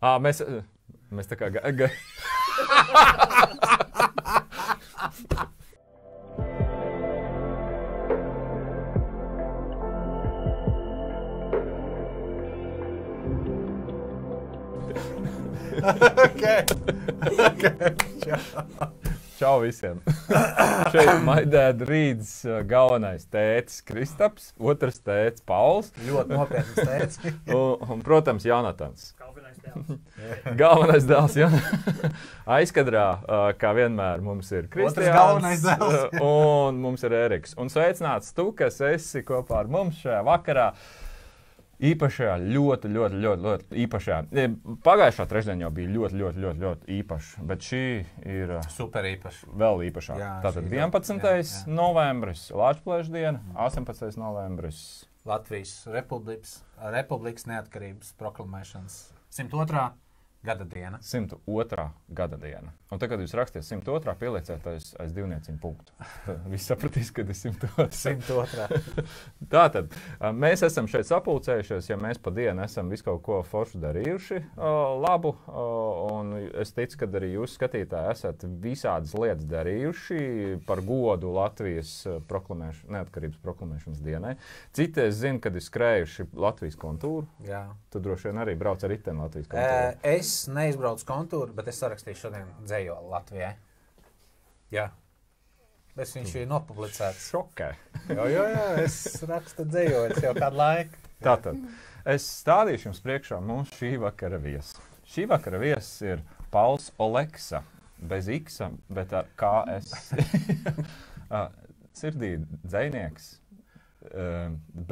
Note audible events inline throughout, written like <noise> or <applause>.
À, mēs, mēs tā kā. Ga, ga... okay. <laughs> Okay. Čau visiem! <coughs> Šeit <coughs> Maidēda rīts galvenais tēcis Kristaps, otrs tēcis Pauls. Ļoti nopietns tēcis. <laughs> un, un, protams, Jonatans. <laughs> Galvenais dēls. galvenais dēls, jā. Aizkadrā, kā vienmēr, mums ir Kristians. galvenais dēls. un mums ir Eriks. Un sveicināts tu, kas esi kopā ar mums šajā vakarā. Īpašajā, ļoti, ļoti, ļoti, ļoti īpašajā. Pagājušā trešdiena jau bija ļoti, ļoti, ļoti, ļoti īpaša, bet šī ir super īpaša. Vēl īpašāka. Tātad 11. Jā, jā. novembris, Latvijas diena, 18. novembris. Latvijas Republikas, Republikas neatkarības proklamēšanas 102. Gada diena. 102. gada diena. Un tagad, kad jūs rakstiet 102. pielieciet aiz, aiz divnieciņu punktu. Viss sapratīs, ka tas ir 102. 102. Tātad mēs esam šeit sapulcējušies, ja mēs pa dienu esam visu kaut ko foršu darījuši labu. Un es ticu, ka arī jūs skatītāji esat visādas lietas darījuši par godu Latvijas proklamēšana, neatkarības proklamēšanas dienai. Citi es zinu, kad ir skrējuši Latvijas kontūru. Jā. Tu droši vien arī brauc ar riteni Latvijas kontūru. Es neizbraucu kontūru, bet es sarakstīšu šodien dzējoli Latvijai. Jā. Es viņš ir nopublicēts. Šokē. jo, jo, jo, es rakstu dzējoļus jau kādu laiku. Tātad es stādīšu jums priekšā mūsu šī vakara viesu. Šī vakara viesis ir Pauls Oleksa. Bez X, bet ar KS. <laughs> Sirdī dzinieks,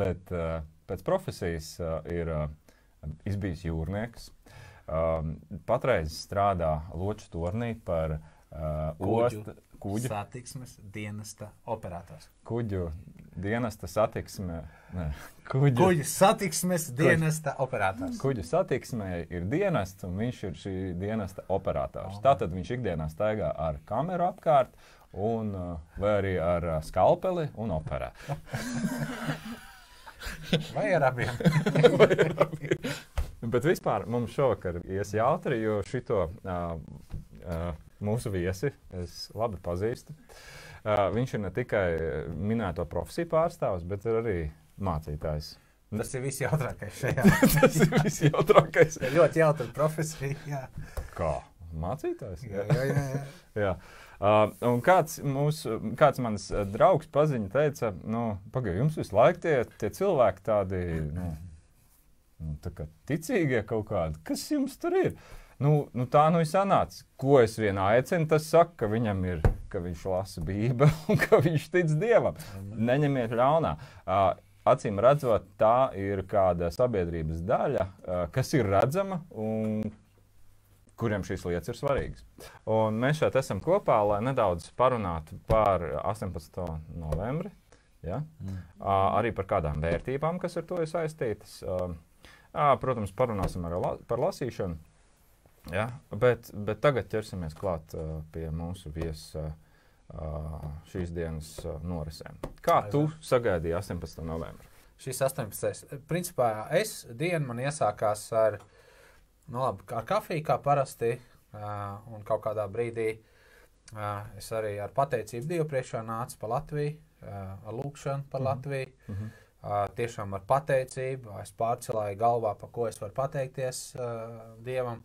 bet pēc profesijas ir izbijis jūrnieks. Um, patreiz strādā Loču turnī par uh, ostu kuģu satiksmes dienesta operators. Kuģu dienesta satiksme. Ne, <laughs> kuģu, kuģu satiksmes dienesta kuģu, operators. Kuģu satiksmē ir dienests, un viņš ir šī dienesta operators. Oh. Tātad viņš ikdienā staigā ar kameru apkārt, un, vai arī ar skalpeli un operē. <laughs> vai ar abiem? <laughs> vai ar abiem. Bet vispār mums šovakar ies jautri, jo šito uh, uh, mūsu viesi es labi pazīstu. Uh, viņš ir ne tikai minēto profesiju pārstāvis, bet arī mācītājs. Tas ir viss jautrākais šajā. <laughs> Tas ir viss jautrākais. ir <laughs> ļoti jautra profesija. Jā. Kā? Mācītājs? Jā, jā, jā. jā. jā. Uh, kāds, mūs, kāds mans draugs paziņa, teica, nu, pagaidiet, jums visu laiku tie, tie cilvēki tādi. Nu, nu, ticīgie kaut kādi. Kas jums tur ir? Nu, nu tā nu ir sanācis. Ko es vienā aicinu, tas saka, ka viņam ir, ka viņš lasa Bībeli <laughs> un ka viņš tic Dievam. Neņemiet ļaunā. Uh, acīm redzot, tā ir kāda sabiedrības daļa, uh, kas ir redzama un kuriem šīs lietas ir svarīgas. Un mēs šeit esam kopā, lai nedaudz parunātu par 18. novembri. Ja? Mm. Uh, arī par kādām vērtībām, kas ar to ir saistītas. Uh, Protams, parunāsim la par lasīšanu. Ja? Bet, bet tagad ķersimies klāt uh, pie mūsu viesa uh, šīs dienas uh, norisēm. Kā tu sagaidīji 18. novembri? Šis 18. Principā es dienu man iesākās ar, nu labi, ar kafiju, kā parasti, uh, un kaut kādā brīdī uh, es arī ar pateicību Dievu priekšā nācu pa Latviju, uh, ar lūkšanu par mm -hmm. Latviju. Mm -hmm tiešām ar pateicību, es pārcelāju galvā, par ko es varu pateikties Dievam.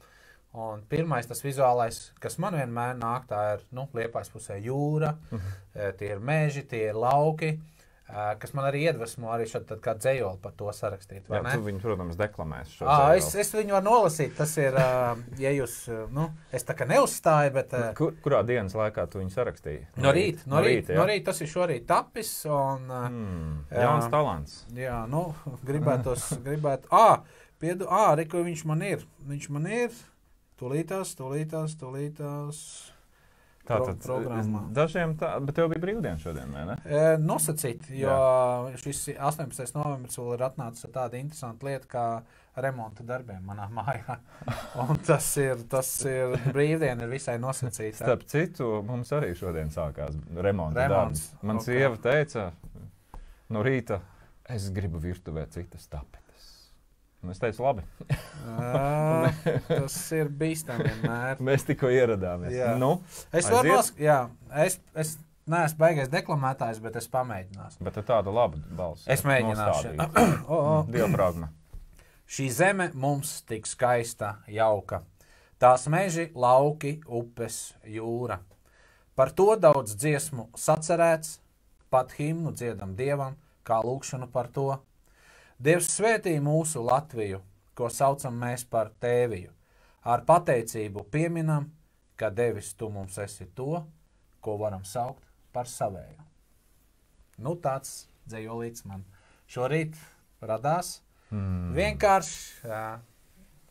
Un pirmais, tas vizuālais, kas man vienmēr nāk, tā ir nu, liepais pusē jūra, mhm. tie ir meži, tie ir lauki. Uh, kas man arī iedvesmo arī šādu kā dzējoli par to sarakstīt. Jā, tu viņu, protams, deklamēs. À, es, es viņu varu nolasīt. Tas ir, ja jūs, nu, es tā kā neuzstāju, bet. Kur, kurā dienas laikā tu viņu sarakstīji? No, no rīta. No rīta, no rīta tas ir šorīt tapis. Un, mm, jauns talants. Jā, nu, gribētos, gribētu. Ā, piedu, ā, reku viņš man ir. Viņš man ir. Tūlītās, tūlītās, tūlītās. Tātad, programmā. Dažiem tā, bet tev bija brīvdiena šodien, vai ne? E, nosacīt, jo Jā. šis 18. novembris vēl ir atnācis ar tādu interesantu lietu kā remonta darbiem manā mājā. <laughs> Un tas ir, tas ir brīvdiena, ir visai nosacīta. Starp citu, mums arī šodien sākās remonta darbs. Man okay. sieva teica no rīta, es gribu virtuvē citas tapetes. Un es teicu, labi. Uh, <laughs> tas ir bīstami vienmēr. Mēs tikko ieradāmies. Jā. Nu, Es varu nosk... Jā, es, es neesmu baigais deklamētājs, bet es pamēģināšu. bet ar tādu labu balsi. Es mēģināšu. <clears throat> o. Diafragma. Šī zeme mums tik skaista, jauka. Tās meži, lauki, upes, jūra. Par to daudz dziesmu sacerēts, pat himnu dziedam dievam, kā lūkšanu par to. Dievs svētī mūsu Latviju, ko saucam mēs par tēviju. Ar pateicību pieminam, ka devis tu mums esi to, ko varam saukt par savēju. Nu, tāds dzējolīts man šorīt radās. Mm. Vienkārši jā,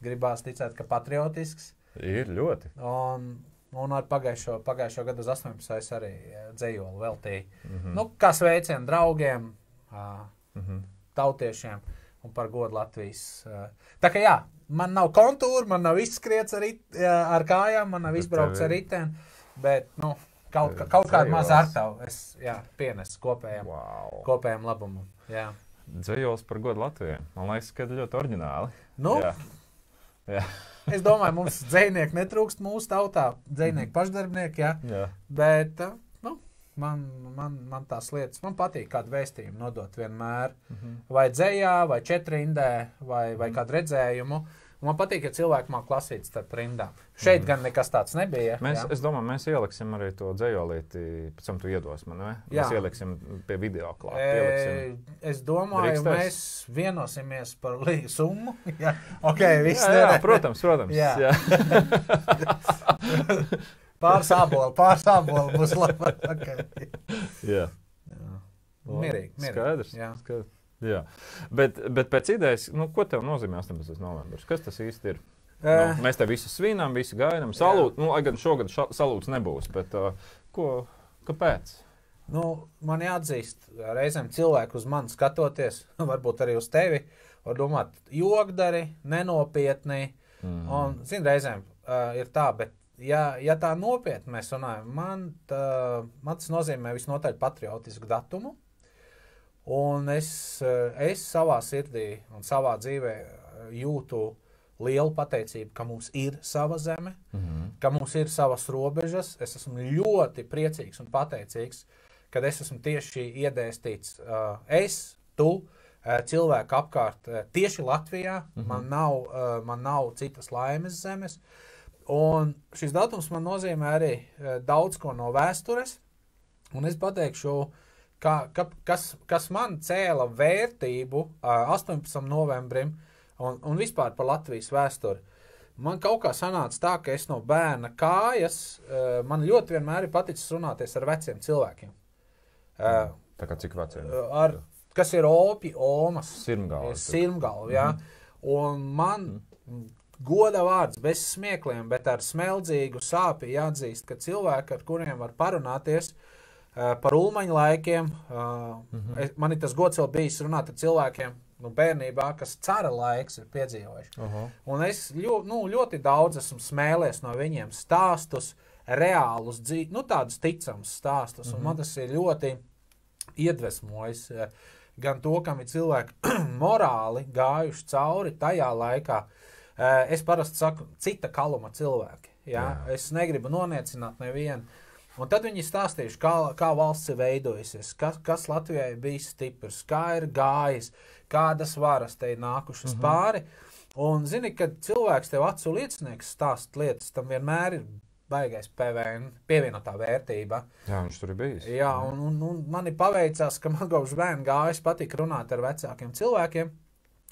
gribās ticēt, ka patriotisks. Ir ļoti. Un, un ar pagājušo, pagājušo gadu uz 18. es arī dzējoli veltīju. Mm -hmm. Nu, kā sveicienu draugiem, ā, mm -hmm. Tautiešiem un par godu Latvijas. ā. Tā kā jā, man nav kontūra, man nav izskriets ar, it, jā, ar kājām, man nav izbraukts ar riteni, bet nu, kaut, kaut kādu mazu artavu es jā, pienesu kopējam, wow. kopējam labumam. Jā. Dzējos par godu Latvijai. Man liekas, ka ļoti oriģināli. Nu, Jā. Jā. Es domāju, mums <laughs> dzinieki netrūkst mūsu tautā, dzinieki pašdarbnieki, jā, Jā. bet nu, man, man, man tās lietas, man patīk kādu vēstījumu nodot vienmēr. Mhm. Vai dzējā, vai četrindē, vai, vai kādu redzējumu. Un man patīk, ja cilvēki māca lasīt starp rindām. Šeit gan nekas tāds nebija. Mēs, jā. es domāju, mēs ieliksim arī to dzējolīti, pēc tam tu iedos man, vai? Jā. Mēs ieliksim pie video klāt. E, es domāju, Drīkstēs? mēs vienosimies par summu. <laughs> jā, <laughs> ok, viss Jā, jā, nē. protams, protams. <laughs> Jā. jā. Pāris ābolu, pāris ābolu būs labi. Okay. jā. Jā. Mierīgi, mierīgi. Skaidrs. Jā. skaidrs. Jā. Bet, bet pēc idejas, nu, ko tev nozīmē 18. novembris? Kas tas īsti ir? Eh, Nu, mēs te visi svinām, visi gaidām. Salūt, nu, gan šogad ša- salūts nebūs. Bet, uh, ko, kāpēc? Nu, man jāatzīst, reizēm cilvēki uz mani skatoties, <laughs> varbūt arī uz tevi, var domāt, jogdari, nenopietni. Mm. Un, zin, reizēm uh, ir tā, bet, ja, ja tā nopietni mēs runājam, man, tā, man tas nozīmē visnotaļ patriotisku datumu. Un es, uh, es savā sirdī un savā dzīvē uh, jūtu lielu pateicību, ka mums ir sava zeme, Mm. ka mums ir savas robežas. Es esmu ļoti priecīgs un pateicīgs, ka es esmu tieši iedēstīts. Uh, es, tu, uh, cilvēki apkārt, uh, tieši Latvijā. Mm. -hmm. man, nav, uh, man nav citas laimes zemes. Un šis datums man nozīmē arī uh, daudz ko no vēstures. Un es pateikšu, ka, ka, kas, kas man cēla vērtību uh, 18. novembrim un, un vispār par Latvijas vēsturi. Man kaut kā sanāca tā, ka es no bērna kājas, uh, man ļoti vienmēr ir paticis runāties ar veciem cilvēkiem. Uh, Tā kā cik veciem? ar, kas ir opi, omas, Sirmgalvi. sirmgalvi. Ja? Un man goda vārds bez smiekliem, bet ar smeldzīgu sāpju jāatzīst, ka cilvēki, ar kuriem var parunāties uh, par ulmaņa laikiem, uh, Mhm. es, man ir tas gods vēl bijis runāt ar cilvēkiem. Nu, bērnībā, kas cara laiks ir piedzīvojuši. Uh -huh. Un es ļo, nu, ļoti daudz esmu smēlies no viņiem stāstus, reālus, dzīv, nu, tādus ticamus stāstus. Mm -hmm. Man tas ir ļoti iedvesmojis. eh, Gan to, kam ir cilvēki <clears throat> morāli gājuši cauri tajā laikā. Eh, Es parasti saku, cita kaluma cilvēki. Ja? Jā. Es negribu noniecināt nevienu. Un tad viņi stāstījuši, kā, kā valsts ir veidojusies, kas, kas Latvijai ir bijis stiprs, kā ir gājis, kādas varas te ir nākušas mm -hmm. pāri. Un zini, kad cilvēks tev acu liecinieks stāst lietas, tam vienmēr ir baigais PVN, pievienotā vērtība. Jā, viņš tur ir bijis. Jā, un, un, un man ir paveicās, ka man kopš bērna gājas patīk runāt ar vecākiem cilvēkiem,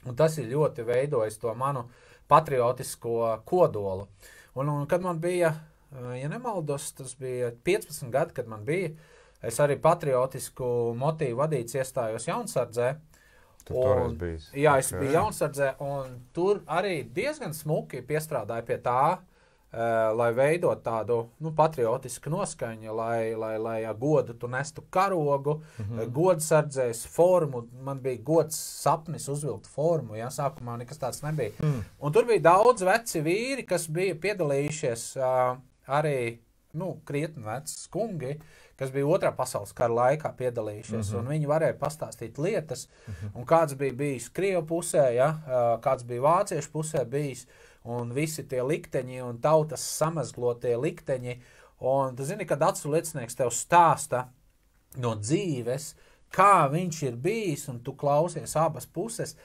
un tas ir ļoti veidojis to manu patriotisko kodolu. Un, un kad man bija, eh, ja nemaldos, tas bija 15 gadi, kad man bija, es arī patriotisku motīvu vadīts iestājos toreiz bijis. Jā, es Ok. biju Jaunsardzē, un tur arī diezgan smuki piestrādāju pie tā, lai veidot tādu nu, patriotisku noskaņu, lai, lai, lai ar godu tu nestu karogu, mm. -hmm. godsardzēs formu. Man bija gods sapnis uzvilkt formu, jā, sākumā nekas tāds nebija. Mm. Un tur bija daudz veci vīri, kas bija piedalījušies uh, arī nu, krietni veci kungi, kas bija otrā pasaules kara laikā piedalījušies. Mm -hmm. Viņi varēja pastāstīt lietas, mm -hmm. kāds bija bijis Krievijas pusē, ja, kāds bija Vāciešu pusē bijis, un visi tie likteņi un tautas samazglotie likteņi. Un tu zini, kad acu liecinieks tev stāsta no dzīves, kā viņš ir bijis, un tu klausies abas puses,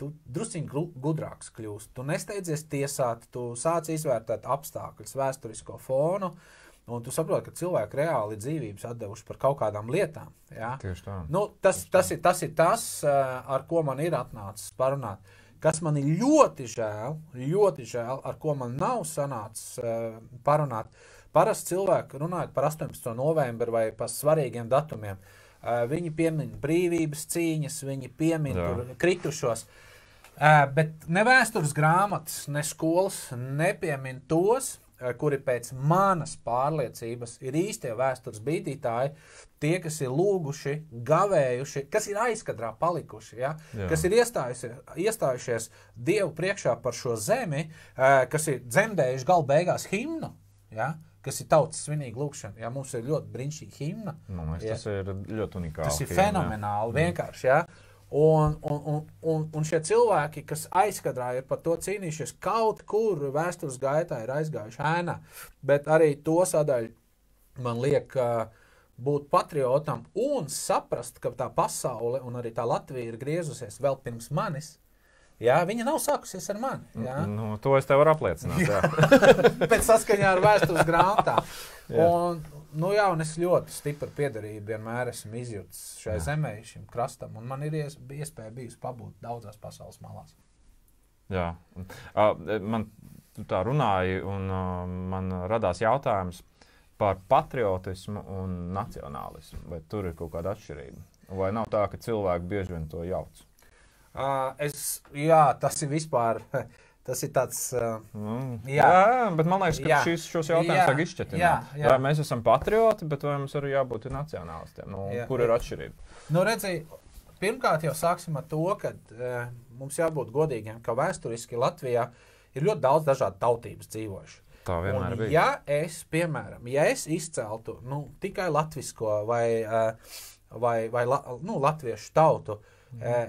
tu druskuļi gudrāks kļūsi. Tu nesteidzies tiesāt, tu sāc izvērtēt apstākļus, vēsturisko fonu. Un tu saproti, ka cilvēki reāli dzīvības atdevuši par kaut kādām lietām. Ja? Tieši tā. Nu, tas, tas, ir, tas ir tas, eh, ar ko man ir atnācis parunāt. Kas man ir ļoti žēl, ļoti žēl, ar ko man nav sanācis uh, parunāt. Parasti cilvēki runājot par 18. novembri vai par svarīgiem datumiem. Uh, viņi piemin brīvības cīņas, viņi piemin kritušos. Uh, bet ne vēstures grāmatas, ne skolas nepiemin tos, kuri pēc manas pārliecības ir īstie vēstures bīdītāji, tie, kas ir lūguši, gavējuši, kas ir aizkadrā palikuši, ja? Jā. kas ir iestājušies Dievu priekšā par šo zemi, eh, kas ir dzemdējuši galu beigās himnu. Ja? kas ir tautas svinīga lūkšana. Jā, mums ir ļoti brīnišķīga himna. Nu, tas ir ļoti unikāli. Tas ir himna, fenomenāli jā. vienkārši. Jā. Un, un, un, un, un šie cilvēki, kas aizkadrā ir par to cīnījušies, kaut kur vēstures gaitā ir aizgājuši ēnā, bet arī to sadaļu man liek būt patriotam un saprast, ka tā pasaule un arī tā Latvija ir griezusies vēl pirms manis. Jā, viņa nav sākusies ar mani. Jā. Nu, to es tev varu apliecināt. <laughs> Pēc saskaņā ar vēstures grāmatām. Nu, jā, un es ļoti stipru piedarību vienmēr esmu izjūtis šai jā. zemē, šim krastam. Man ir ies, iespēja bijusi pabūt daudzās pasaules malās. Jā, uh, man tā runāja, un uh, man radās jautājums par patriotismu un nacionālismu. Vai tur ir kaut kāda atšķirība? Vai nav tā, ka cilvēki bieži vien to jauc? Uh, es, jā, tas ir vispār. <laughs> Tas ir tāds. Uh, mm. jā. jā, bet man liekas, ka jā. šis, šos jautājumus vajag izšķirt. Vai mēs esam patrioti, bet vai mums arī jābūt nacionālistiem? Nu, jā. kur ir atšķirība? Nu, redzi, pirmkārt, jau sāksim ar to, ka uh, mums jābūt godīgiem, ka vēsturiski Latvijā ir ļoti daudz dažādu tautības dzīvojuši. Tā vienmēr bija. Ja es, piemēram, ja es izceltu nu, tikai latviešu vai, uh, vai, vai la, nu, latviešu tautu, uh.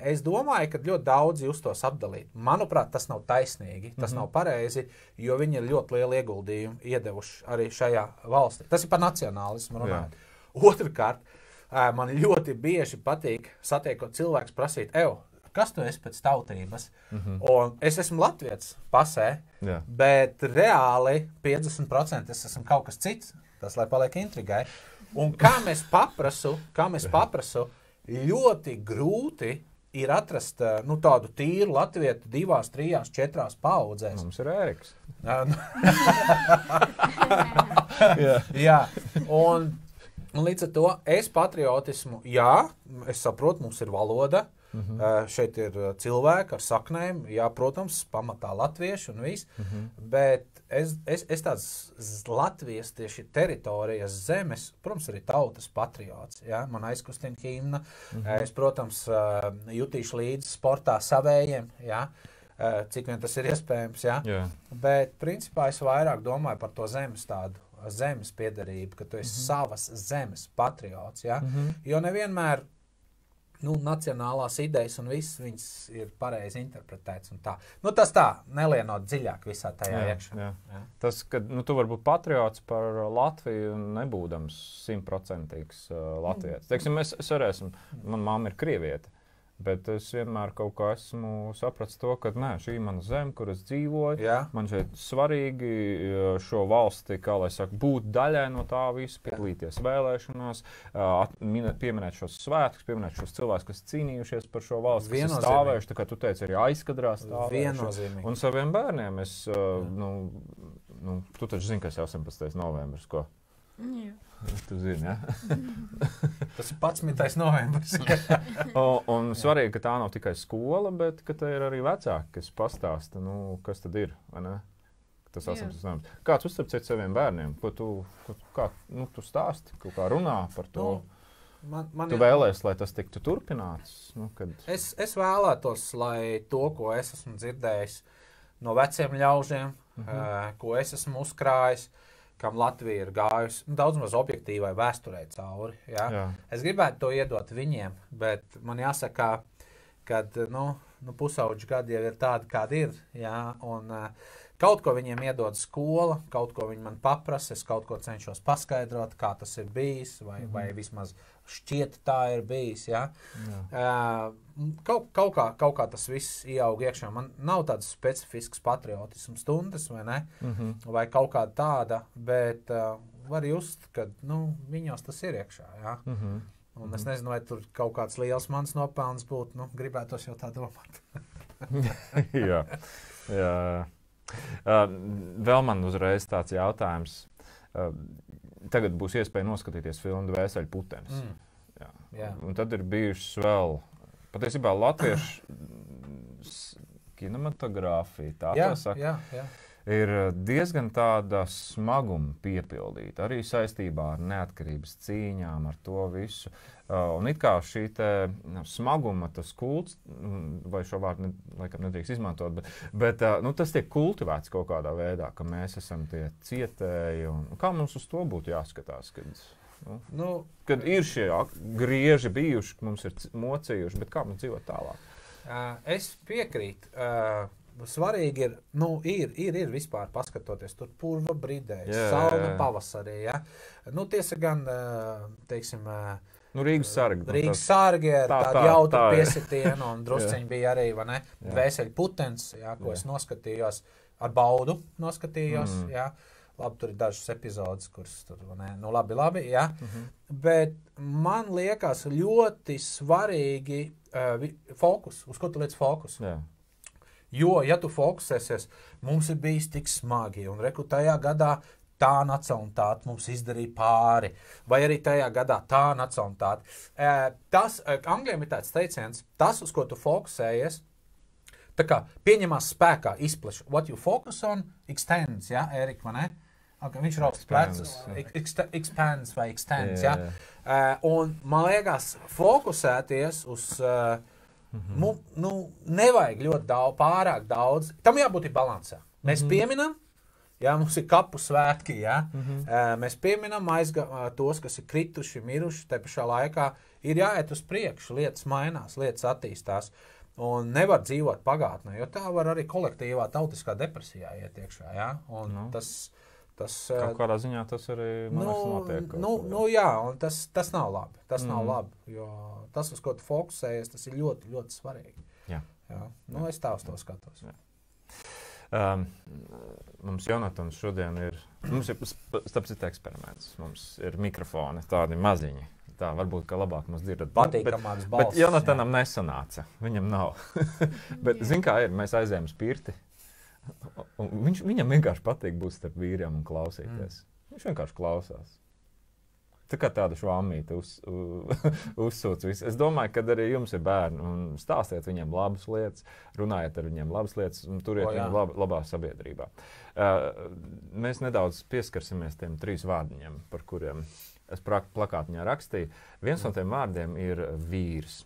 Es domāju, ka ļoti daudz justos apdalīt. Manuprāt, tas nav taisnīgi, tas mm -hmm. nav pareizi, jo viņi ir ļoti lielu ieguldījumu iedevuši arī šajā valstī. Tas ir par nacionālismu runājot. Otrakārt, man ļoti bieži patīk satiekot cilvēku, prasīt, Evo, kas tu esi pēc tautības? Mm -hmm. Un es esmu Latvijas pasē, Jā. bet reāli 50% es esmu kaut kas cits. Tas, lai paliek intrigai. Un kā mēs paprasu, kā mēs <laughs> paprasu, ļoti grūti ir atrast eh, nu, tādu tīru latviešu divās, trijās, četrās paudzēs. Mums ir ēriks. jā. <laughs> jā, un, un līdz ar to es patriotismu, jā, es saprotu, mums ir valoda. Mm -hmm. uh, šeit ir cilvēki ar saknēm, jā, protams, pamatā latvieši un viss. Mm -hmm. Bet es, es, es tāds Latvijas tieši teritorijas zemes, protams, arī tautas patriots. Ja? Man aizkustina himna. Mm -hmm. Es, protams, jutīšu līdzi sportā savējiem. Ja? Cik vien tas ir iespējams. Ja? Yeah. Bet, principā, es vairāk domāju par to zemes tādu zemes piedarību, ka tu esi mm -hmm. savas zemes patriots. Ja? Mm -hmm. Jo nevienmēr nu, nacionālās idejas un viss viņas ir pareizi interpretēts. Nu, tas tā, nelienot dziļāk visā tajā jā, iekšā. Jā. Jā. Tas, ka nu, tu vari būt patriots par Latviju, nebūdams simtprocentīgs uh, latvietis. Mm. Teiksim, es, es arī esmu, man mamma ir krieviete. Bet es vienmēr kaut kā esmu sapratis to, ka nē, šī ir mana zeme, kur es dzīvoju. Jā. Man šeit svarīgi šo valsti, kā lai saka, būt daļai no tā visa, piedalīties vēlēšanās, pieminēt šos svētkus, pieminēt šos cilvēkus, kas cīnījušies par šo valsti, kas stāvējuši. Tā kā tu teici, arī aizkadrā stāvējuši. Un saviem bērniem es, nu, nu, tu taču zini, ka es jau 18. novembris. Ko? Jā. Tu zini, ja? <laughs> Tas ir 11. novembris. <laughs> un, un svarīgi, ka tā nav tikai skola, bet ka tā ir arī vecāki, kas pastāsta, nu, kas tad ir. Tas asams, Kāds uzticēt saviem bērniem? Ko tu, ko, kā, nu, tu stāsti, kaut kā runā par to? Nu, man, man tu vēlēsies, lai tas tiktu turpināts? Nu, kad... es, es vēlētos, lai to, ko es esmu dzirdējis no veciem ļaužiem, mm -hmm. uh, ko es esmu uzkrājis, uh, kam Latvija ir gājusi nu, daudz maz objektīvai vēsturē cauri. Ja? Jā. Es gribētu to iedot viņiem, bet man jāsaka, ka nu, nu, pusauģi gadi jau ir tādi, kādi ir. Ja? Un, uh, Kaut ko viņiem iedod skola, kaut ko viņi man paprasa, es kaut ko cenšos paskaidrot, kā tas ir bijis, vai, mm -hmm. vai vismaz šķiet, tā ir bijis. Ja? Uh, kaut, kaut, kā, kaut kā tas viss ieaug iekšā. Man nav tādas specifiskas patriotismu stundas, vai ne? Mm -hmm. Vai kaut kāda tāda, bet uh, var just, ka nu, viņos tas ir iekšā. Ja? Mm -hmm. Un es mhm. nezinu, vai tur kaut kāds liels mans nopelns būtu. Nu, gribētos jau tā domāt. <laughs> jā, jā. Uh, vēl man uzreiz tāds jautājums. Uh, tagad būs iespēja noskatīties filmu Vēseļu putenis. Mm. Jā. Jā. Un tad ir bijušas vēl patiesībā latviešu kinematogrāfija. Tā jā, saka, jā, jā. Ir diezgan tāda smaguma piepildīta arī saistībā ar neatkarības cīņām, ar to visu. Uh, un it kā šī nu, smaguma, tas kults, mm, vai šo vārdu ne, laikam nedrīkst izmantot, bet, bet uh, nu, tas tiek kultivēts kaut kādā veidā, ka mēs esam tie cietēji. Un, kā mums uz to būtu jāskatās? Kad, nu, nu, kad ir šie grieži bijuši, mums ir mocījuši, bet kā mums dzīvot tālāk? Uh, es piekrītu. Uh, Svarīgi ir, nu, ir, ir, ir vispār paskatoties, tur purva brīdē, saule pavasarī. Ja? Nu, tiesa gan, teiksim, Nu, Rīgas sargi. Nu, Rīgas sargi ar tā, tādu tā, jautru tā piesitienu, un drusciņi bija arī vēseļu putens, jā, ko jā. es noskatījos ar baudu. Noskatījos, mm. jā. Labi, tur ir dažas epizodes, kuras tur ne, nu, labi, labi, jā. Mm -hmm. Bet man liekas ļoti svarīgi uh, fokus, uz ko tu liec fokus. Jā. Jo, ja tu fokusēsies, mums ir bijis tik smagi, un reku tajā gadā tā nacionālitāte mums izdarīja pāri, vai arī tajā gadā tā nacionālitāte. Tas, angļiem ir tāds teiciens, tas, uz ko tu fokusējies, tā kā pieņemās spēkā, izpleš. What you focus on extends, ja, Erika, vai ne? Okay, viņš ir augsts plecus, expands vai extends, yeah, ja. Yeah. Uh, un man liekas, fokusēties uz uh, -hmm. nu, nu, nevajag ļoti daudz, pārāk daudz. Tam jābūt līdzsvarā. Mēs mm -hmm. pieminam, Jā, mums ir kapu svētki. Jā. Mm -hmm. uh, mēs pieminam aizga, uh, tos, kas ir krituši, miruši. Te pašā laikā ir jāiet uz priekšu, lietas mainās, lietas attīstās. Un nevar dzīvot pagātnē, jo tā var arī kolektīvā tautiskā depresijā iet iekšā. Ja? Un nu. tas, tas, Kaut kādā ziņā tas arī nu, notiek. Nu, nu, jā, un tas, tas nav labi. Tas mm. nav labi, jo tas, uz ko tu fokusējies, tas ir ļoti, ļoti svarīgi. Jā. Jā. Nu, jā. Es tā uz to skatos. Jā. Um, mums Jonatans šodien ir, mums ir starp citu eksperiments. Mums ir mikrofoni tādi maziņi. Tā varbūt, ka labāk mums dzirdat. Patīkamāks balss. Bet Jonatanam jā. nesanāca. Viņam nav. <laughs> bet, zin kā ir, mēs aizējām spirti. Viņš, viņam vienkārši patīk būt starp vīriem un klausīties. Mm. Viņš vienkārši klausās. Tā kā tāda švāmīta uz, <laughs> uzsūc visu. Es domāju, ka arī jums ir bērni. Stāstiet viņiem labas lietas, runājiet ar viņiem labas lietas un turiet viņu lab, labā sabiedrībā. Uh, mēs nedaudz pieskarsimies tiem trīs vārdiņiem, par kuriem es plakātiņā rakstīju. Viens no tiem vārdiem ir vīrs.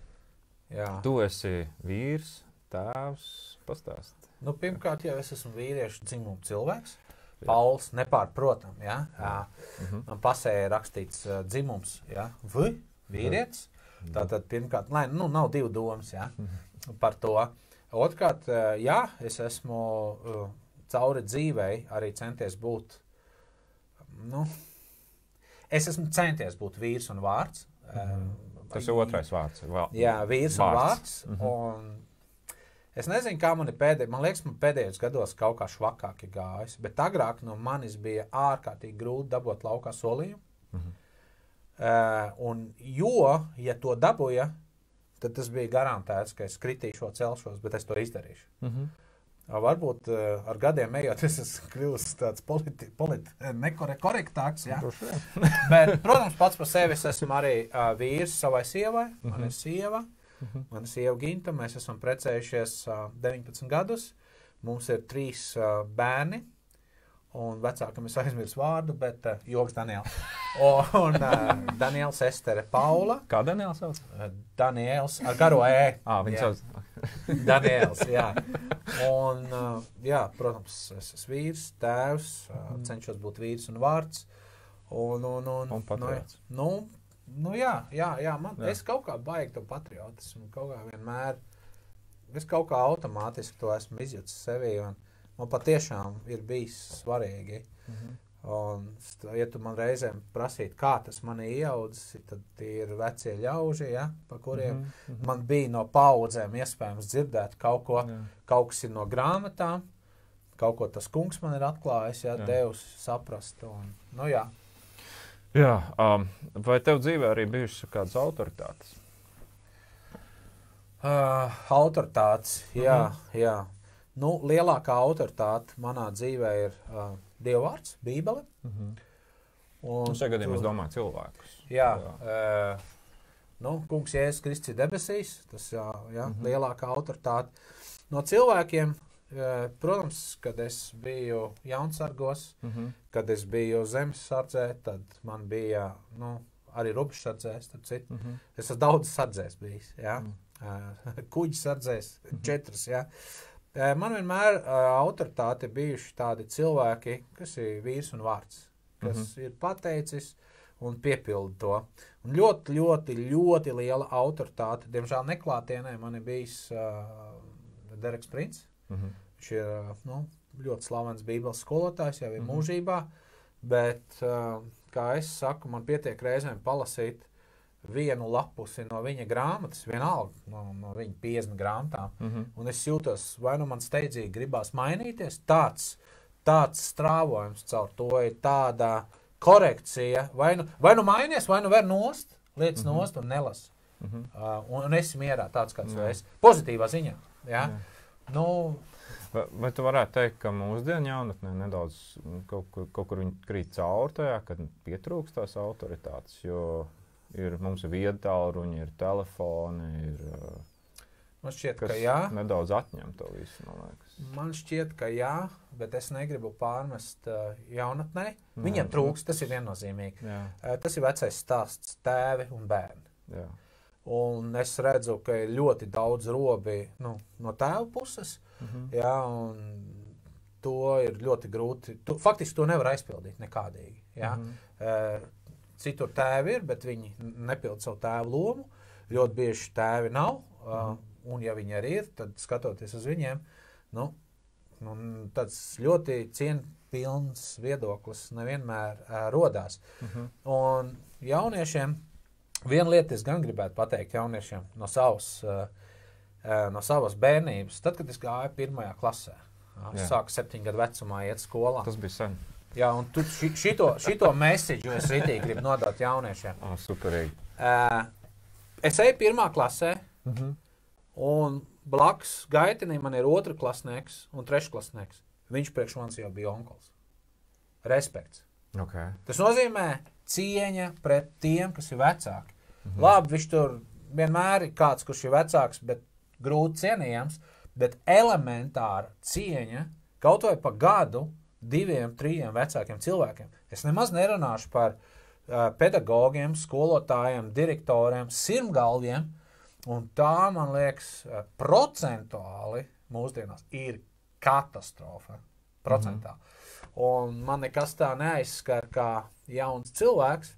Jā. Tu esi vīrs, tēvs, pastāst. Nu, pirmkārt, jau es esmu vīriešu dzimumu cilvēks. Pauls nepārprotami. Ja? Mm -hmm. Man pasē ir rakstīts uh, dzimums, ja? v, vīrietis. Mm -hmm. Tātad, pirmkārt, lai, nu, nav divu domas ja? mm -hmm. par to. Otrkārt, uh, jā, es esmu uh, cauri dzīvei arī centies būt. Nu, es esmu centies būt vīrs un vārds. Mm -hmm. Tas ir otrais vārds. Vā, jā, vīrs vārds. un vārds. Mm -hmm. un Es nezinu, kā man ir pēdējos, man liekas, man pēdējos gados kaut kā švakāk ir gājis, bet agrāk no manis bija ārkārtīgi grūti dabūt laukā solījumu. Mm -hmm. uh, un, jo, ja to dabūja, tad tas bija garantēts, ka es kritīšu, celšos, bet es to izdarīšu. Mm -hmm. Varbūt uh, ar gadiem ejot, es esmu kļuvis tāds politi, politi, nekorektāks. Ja? <laughs> bet, protams, pats par sevi es esmu arī uh, vīrs savai sievai, mm -hmm. man ir sieva. Uh -huh. Mana sieva Ginta, mēs esam precējušies uh, 19 gadus. Mums ir trīs uh, bērni. un vecākam es aizmirsu vārdu, bet uh, joks Daniels. <laughs> Un uh, Daniels Estere Paula. Kā Daniels sauc? Uh, Daniels ar garo E. Ah, viņa sauc. <laughs> <laughs> Daniels, jā. Un, uh, jā, protams, es esmu vīrs, tēvs, uh, cenšos būt vīrs un vārds. Un, un, un, Un patriots. Nu, nu, jā, jā, jā, man, Jā. es kaut kā baigi to patriotismu, kaut kā vienmēr, es kaut kā automātiski to esmu izjutis sevī, un man patiešām ir bijis svarīgi. Mhm. Un, st- ja tu man reizēm prasītu, kā tas man ir ieaudzis, tad tie ir vecie ļauži, ja, pa kuriem Mhm, mhm. man bija no paudzēm iespējams dzirdēt kaut ko. Jā. Kaut kas ir no grāmatām, kaut ko tas kungs man ir atklājis, ja Jā. devis saprast. Un, nu, jā. Jā, um, vai tev dzīvē arī bijušas kādas autoritātes? Uh, autoritātes, jā, Mhm. jā. Nu, lielākā autoritāte manā dzīvē ir uh, Dievvvārds, Bībele. Mhm. Un Nu, šajā gadījumā es domāju cilvēkus. Jā, Jā. jā. Nu, kungs Jēzus Kristus ir debesīs, tas ir jā, Mhm. lielākā autoritāte. No cilvēkiem, protams, kad es biju jaunsargos, Mhm. kad es biju zemes sardzē, tad man bija nu, arī rupšs sardzēs. starp citu. Mhm. Es esmu daudz sardzēs bijis. Ja? Mm. <laughs> Uh, Kuģis sardzēs, četras. Ja? Eh, Man vienmēr autoritāte bijuši tādi cilvēki, kas ir vīrs un vārds, kas Mhm. ir pateicis un piepilda to. Un ļoti, ļoti, ļoti liela autoritāte. Diemžēl neklātienē man ir bijis uh, Dereks Prins. Mhm. Viņš ir nu, ļoti slavens Bībeles skolotājs, jau ir mm -hmm. mūžībā. Bet, kā es saku, man pietiek reizēm palasīt vienu lapusi no viņa grāmatas, vienalga no, no viņa 50 grāmatām. Mhm. Un es jūtos, vai nu man steidzīgi gribās mainīties. Tāds, tāds strāvojums caur to ir tāda korekcija. Vai nu, vai nu mainies, vai nu ver nost, lietas mm. -hmm. nost un nelas. Mhm. Uh, un, esi mierā tāds, kāds esi. Pozitīvā ziņā. Ja? Jā. Nu, Vai, vai tu varētu teikt, ka mūsdienu jaunatnē nedaudz mm, kaut, kur- kaut kur viņi krīt cauri tajā, kad pietrūkst tās autoritātes? Jo ir, mums ir viedtālruņi, ir telefoni, ir, uh, man šķiet, ka jā. nedaudz atņem to visu. Man liekas. Man šķiet, ka jā, bet es negribu pārmest uh, jaunatnē. Viņiem trūks, tas ir viennozīmīgi. Jā, Uh, tas ir vecais stāsts, tēvi un bērni. jā. Un es redzu, ka ir ļoti daudz robi nu, no tēva puses. Mhm. Jā, un to ir ļoti grūti. Tu, faktiski to nevar aizpildīt nekādīgi. Jā. Mhm. Uh, citur tēvi ir, bet viņi nepilda savu tēvu lomu. Ļoti bieži tēvi nav. Uh, un, ja viņi arī ir, tad skatoties uz viņiem, nu, nu, tāds ļoti cienījams viedoklis nevienmēr uh, rodās. Mhm. Un jauniešiem viena lieta, es gan gribētu pateikt jauniešiem no savas, uh, uh, no savas bērnības, tad, kad es gāju pirmajā klasē. uh, Jā. Sāku septiņu gadu vecumā iet skolā. Tas bija sen. Jā, un tu ši, šito, šito mēsīju es rītīgi gribu nodot jauniešiem. Oh, superīgi. Uh, es eju pirmā klasē, Mhm. un blakus gaitinim man ir otrs klasnieks un trešais klasnieks. Viņš priekš manis jau bija onkls. Respekts. Okay. Tas nozīmē cieņa pret tiem, kas ir vecāki. Mhm. Labi, viņš tur vienmēr ir kāds, kurš ir vecāks, bet grūti cienījams. Bet elementāra cieņa kaut vai pa gadu, diviem, trim vecākiem cilvēkiem. Es nemaz nerunāšu par uh, pedagogiem, skolotājiem, direktoriem, sirmgalviem. Un tā, man liekas, uh, procentuāli mūsdienās ir katastrofa. Procentā. Mm -hmm. Un man nekas tā neaizskar kā jauns cilvēks,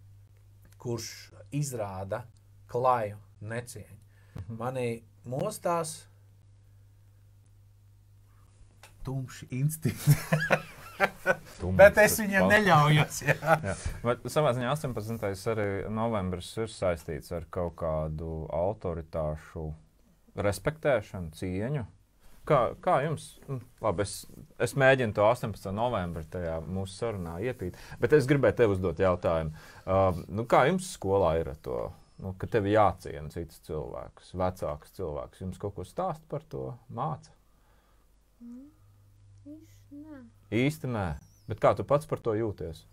kurš izrāda klaju necieņu. -hmm. Manī mostās tumši instinkti. Tumšs Bet es viņam pats. neļaujos. Jā. <laughs> Jā. Bet savā ziņā 18. arī novembris ir saistīts ar kaut kādu autoritāšu respektēšanu, cieņu. Kā, kā jums? Nu, Labi, es, es mēģinu to 18. novembrī tajā mūsu sarunā iepīt, bet es gribēju tev uzdot jautājumu. Uh, nu, kā jums skolā ir ar to? Nu, ka tev jāciena cits cilvēks, vecāks cilvēks. Jums kaut ko stāst par to māca? Īsti nē. Īsti nē. Bet kā tu pats par to jūties?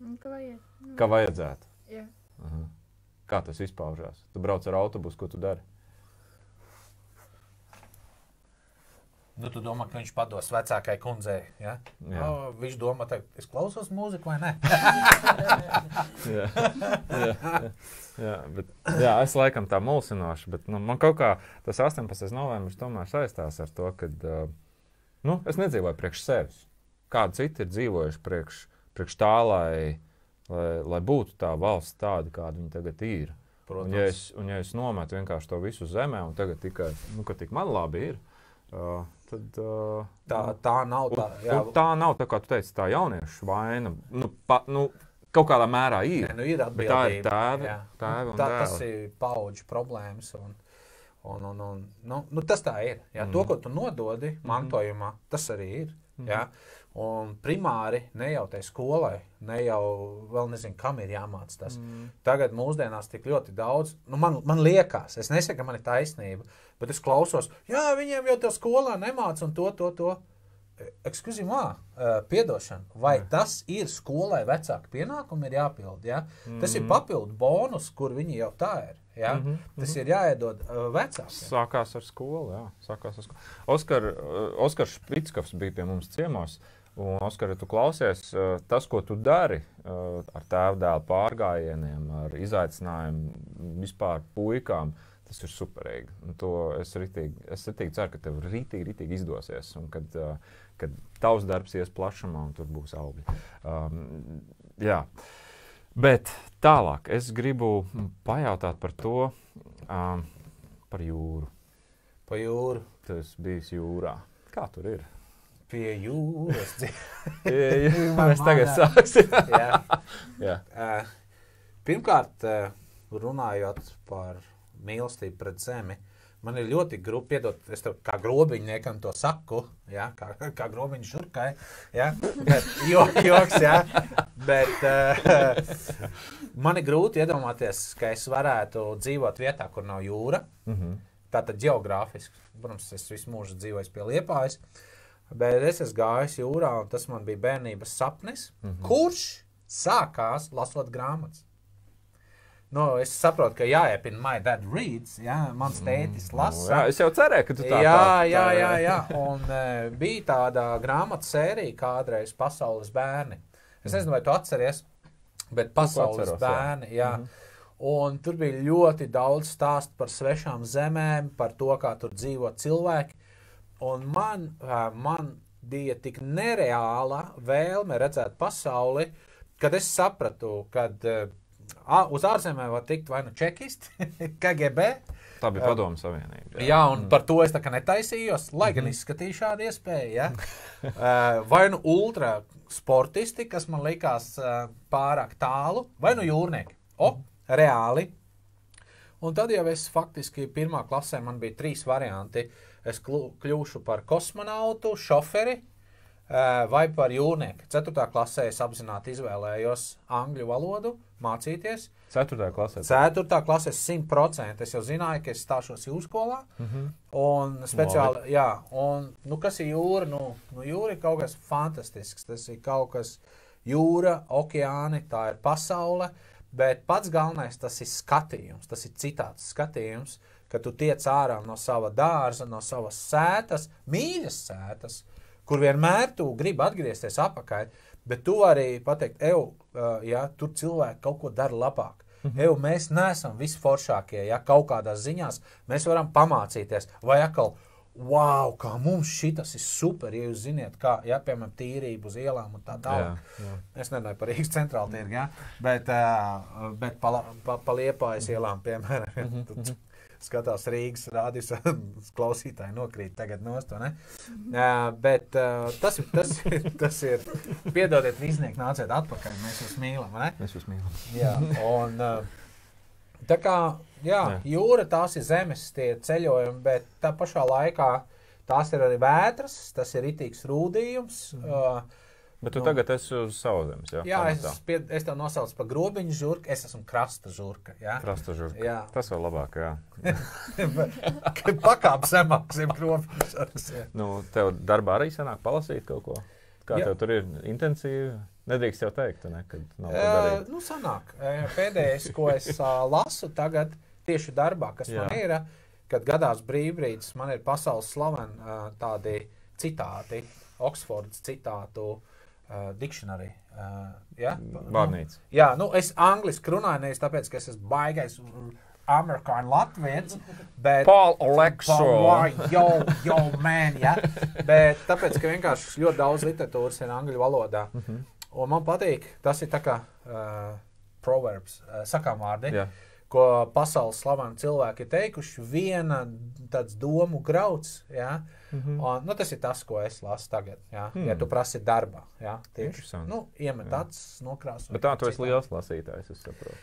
Nu, Ka vajag. Nu, Kā vajadzētu? Jā. Aha. Kā tas izpaužās? Tu brauc ar autobusu, ko tu dari? Nu, tu domā, ka viņš pados vecākai kundzei. Ja? Jā. O, viņš domā, ka es klausos mūziku vai nē. <laughs> jā, jā, jā, bet, jā, es laikam tā mulsinoši, bet nu, man kaut kā tas 18. novembris tomēr saistās ar to, ka nu, es nedzīvoju priekš sevis. Kādi citi ir dzīvojuši priekš, priekš tā, lai, lai, lai būtu tā valsts tāda, kāda viņa tagad ir. Un, ja es, un ja es nometu vienkārši to visu zemē, un tagad tikai nu, ka tik man labi ir, uh, tad. Uh, tā, tā nav tā. Un tā nav tā, kā tu teici, tā jauniešu vaina. Nu, pa, nu, kaut kādā mērā ir. Nē, nu, ir tā ir tēva, tēva tā, tas ir paudžu problēmas. Un, un, un, un, nu, nu, tas tā ir. Jā. Mm. To, ko tu nododi mantojumā, tas arī ir. Mm. Jā. Un primāri ne jau tai skolai, ne jau vēl nezinu, kam ir jāmācās tas. Mm. Tagad mūsdienās tik ļoti daudz, nu man, man liekas, es nesaku, ka man ir taisnība, bet es klausos, jā, viņiem jau tā skolā nemāca un to, to, to. Excuse-moi, uh, piedošana. Vai Jā. tas ir skolai vecāku pienākumu, ir jāpild? Ja? Mm. Tas ir Mhm. papildu bonus, kur viņi jau tā ir. Ja? Mm -hmm. Tas ir jāiedod uh, vecākiem. Sākās ar skolu. Jā, sākās ar skolu. Oskar, uh, Oskars Špitskovs bija pie mums ciemos. Un, Oskar, ja tu klausies, uh, tas, ko tu dari uh, ar tēva dēla pārgājieniem, ar izaicinājumu vispār puikām, tas ir superīgi. Un to es ritīgi, es ritīgi ceru, ka tev ritīgi, ritīgi izdosies. Un kad, uh, kad tavs darbs ies plašumā un tur būs augļi. Um, jā. Bet tālāk es gribu pajautāt par to, um, par jūru. Pa jūru, Tas bija jūrā. Kā tur ir? pie jūras. <laughs> dzīvo. Mēs tagad sāksim. <laughs> Jā. Jā. Uh, pirmkārt, uh, runājot par mīlestību pret zemi, man ir ļoti grūti piedot, es tev kā grobiņniekam to saku, ja, kā, kā grobiņš šurkai, ja, bet, jo, joks, ja, bet uh, man ir grūti iedomāties, ka es varētu dzīvot vietā, kur nav jūra, Mm -hmm. tātad geogrāfiski. Protams, es visu mūžu dzīvoju pie liepājas, bet es esmu gājis jūrā, un tas man bija bērnības sapnis, mm -hmm. kurš sākās lasot grāmatas. Nu, es saprotu, ka jāiepina my dad reads, jā, mans tētis lasa. Jā, es jau cerēju, ka tu tā Jā, tā- jā, tā- jā, jā. Un uh, bija tāda grāmatu sērija kādreiz Pasaules bērni. Es nezinu, vai tu atceries, bet Pasaules atceros, jā. bērni. Jā. Un tur bija ļoti daudz stāstu par svešām zemēm, par to, kā tur dzīvo cilvēki. Un man, ā, man bija tik nereāla vēlme redzēt pasauli, kad es sapratu, ka uz ārzemēm var tikt vai nu čekisti, <laughs> KGB. Tā bija Padomu Savienība. Jā, un par to es tā kā netaisījos, lai gan izskatīju šādu iespēju. Ja? <laughs> Vai nu ultra sportisti, kas man likās pārāk tālu, vai nu jūrnieki. O, reāli. Un tad jau es faktiski pirmā klasē man bija trīs varianti. Es kļūšu par kosmonautu, šoferi eh, vai par jūrnieku. Ceturtā klasē es apzināti izvēlējos angļu valodu, mācīties. Ceturtajā klasē. Ceturtā klasē 100%. Es jau zināju, ka es stāšos jūras skolā. Mm. -hmm. Un speciāli, jā, un nu, kas ir jūra? Nu, nu, jūra ir kaut kas fantastisks. Tas ir kaut kas jūra, okeāni, tā ir pasaule. Bet pats galvenais tas ir skatījums. Tas ir citāds skatījums, kad tu tiec ārā no sava dārza, no savas sētas, mīļas sētas, kur vienmēr tu gribi atgriezties atpakaļ. Bet tu vari pateikt, ej, uh, ja tur cilvēki kaut ko dara labāk. Mm -hmm. Eju, mēs neesam visforšākie, ja kaut kādās ziņās mēs varam pamācīties. Vai atkal, wow, kā mums šis ir super, ja jūs zināt, kā, ja, piemēram, tīrība uz ielām un tā tālāk. Jā, jā. Es nezinu par Rīgas centrālu tirgu, ja? bet, uh, bet pa, la- pa, pa liepājas ielām, piemēram, tu skatās Rīgas rādījus, <laughs> klausītāji nokrīt tagad nost? Uh, bet uh, tas, ir- tas, <laughs> tas ir, piedodiet, vīznieki, nāciet atpakaļ, mēs jūs mīlam, ne? Mēs jūs mīlam. Jā, un uh, tā kā jā, Jā. jūra, tās ir zemes tie ceļojumi, bet tā pašā laikā tās ir arī vētras, tas ir itīgs rūdījums. Uh, Bet tu Nu. tagad esi uz savzemes. Jā, Jā, pamatā. es, pie, es tev nosaucu par grobiņu žurku, es esmu krasta žurka. Jā, Krasta žurka. Jā. Tas vēl labāk, jā. <laughs> pakāpes zemāk zem grobiņu žurkas. Nu, tev darbā arī sanāk palasīt kaut ko. Kā Jā. tev tur ir intensīvi? Nedrīkst jau teikt, ne, kad nav ko Uh, darīt. nu, sanāk, pēdējais, ko es uh, lasu tagad, tieši darbā, kas. Jā. man ir, kad gadās brīvbrīdis, man ir pasaules slaveni uh, tādi citāti, Oksfordas citātu uh, dikšanārī. Uh, ja? Vārnīca. Jā, nu es angliski runāju, nevis tāpēc, ka es esmu baigais mm, amerikāņu latvijas, bet. Paul Alekso. Why, yo, yo, man, ja? Bet tāpēc, ka vienkārši ļoti daudz literatūras ir angļu valodā. Mhm. Un man patīk, tas ir tā kā uh, proverbs, uh, sakām vārdi, Jā. ko pasaules slaveni cilvēki ir teikuši. Viena tāds domu grauds, ja? Mhm. Un, nu, tas ir tas, ko es lasu tagad. Ja, Hmm. ja tu prasi darbā, ja? tieši nu, iemet acis, nokrāsot. Bet tā tu esi liels lasītājs, es saprotu.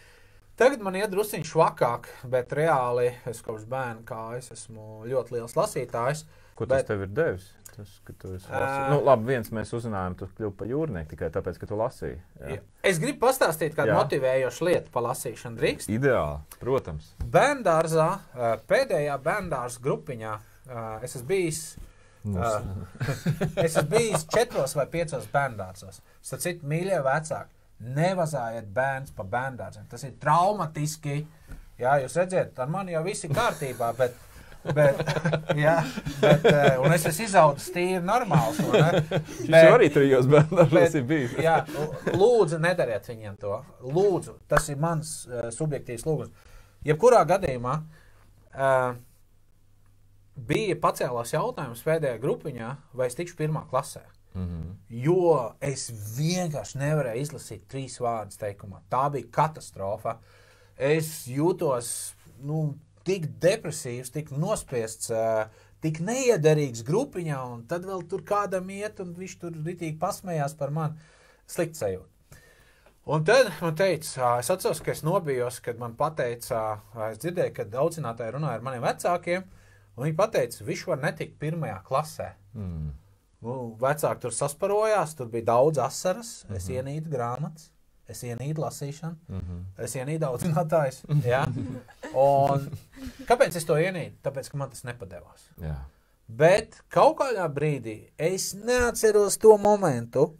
Tagad man ir druskuļi švakāk, bet reāli es kopš bērna kā es esmu ļoti liels lasītājs. Ko tas Bet- tev ir devis? Tas, ka tu esi lasījis. Nu, labi, viens mēs uzzinājām, tu kļuvi par jūrnieku tikai tāpēc, ka tu lasīji. Jā. Es gribu pastāstīt kādu Jā. motivējošu lietu par lasīšanu. Drīkst. Ideāli, protams. Bērngārzā, pēdējā bērngārza grupiņā, ā, es esmu bijis. ā, <laughs> Es esmu bijis četros vai piecos bērngārzos. Starp citu, mīļie vecāki, nevazājiet bērns pa bērngārziem. Tas ir traumatiski. Jā, jūs redzat, ar mani jau viss ir kārtībā. Bet, Bet, <laughs> jā, bet, eh, un es esmu izaudzis tīri normāls. Viņš jau arī trijos bērnos ir bijis. Jā, lūdzu, nedariet viņiem to. Lūdzu, tas ir mans uh, subjektīvs lūgums. Jebkurā gadījumā uh, bija pacēlās jautājums pēdējā grupiņā, vai es tikšu pirmā klasē. Mhm. Jo es vienkārši nevarēju izlasīt trīs vārdus teikumā. Tā bija katastrofa. Es jūtos nu, tik depresīvs, tik nospiests, tik neiederīgs grupiņā, un tad vēl tur kādam iet, un viņš tur ritīgi pasmējās par mani. Slikts sajūta. Un tad man teica, es atceros, ka es nobijos, kad man teica, es dzirdēju, kad audzinātāji runāja ar maniem vecākiem, un viņi teica, viņš var netikt pirmajā klasē. Mm. Nu, vecāki tur sasparojās, tur bija daudz asaras. Es Mhm. ienīdu grāmatas, es ienīdu lasīšanu, Mhm. es ienīdu audzinātājus. <laughs> ja? Un Kāpēc es to ienīdu? Tāpēc, ka man tas nepadevās. Jā. Bet kaut kādā brīdī es neatceros to momentu,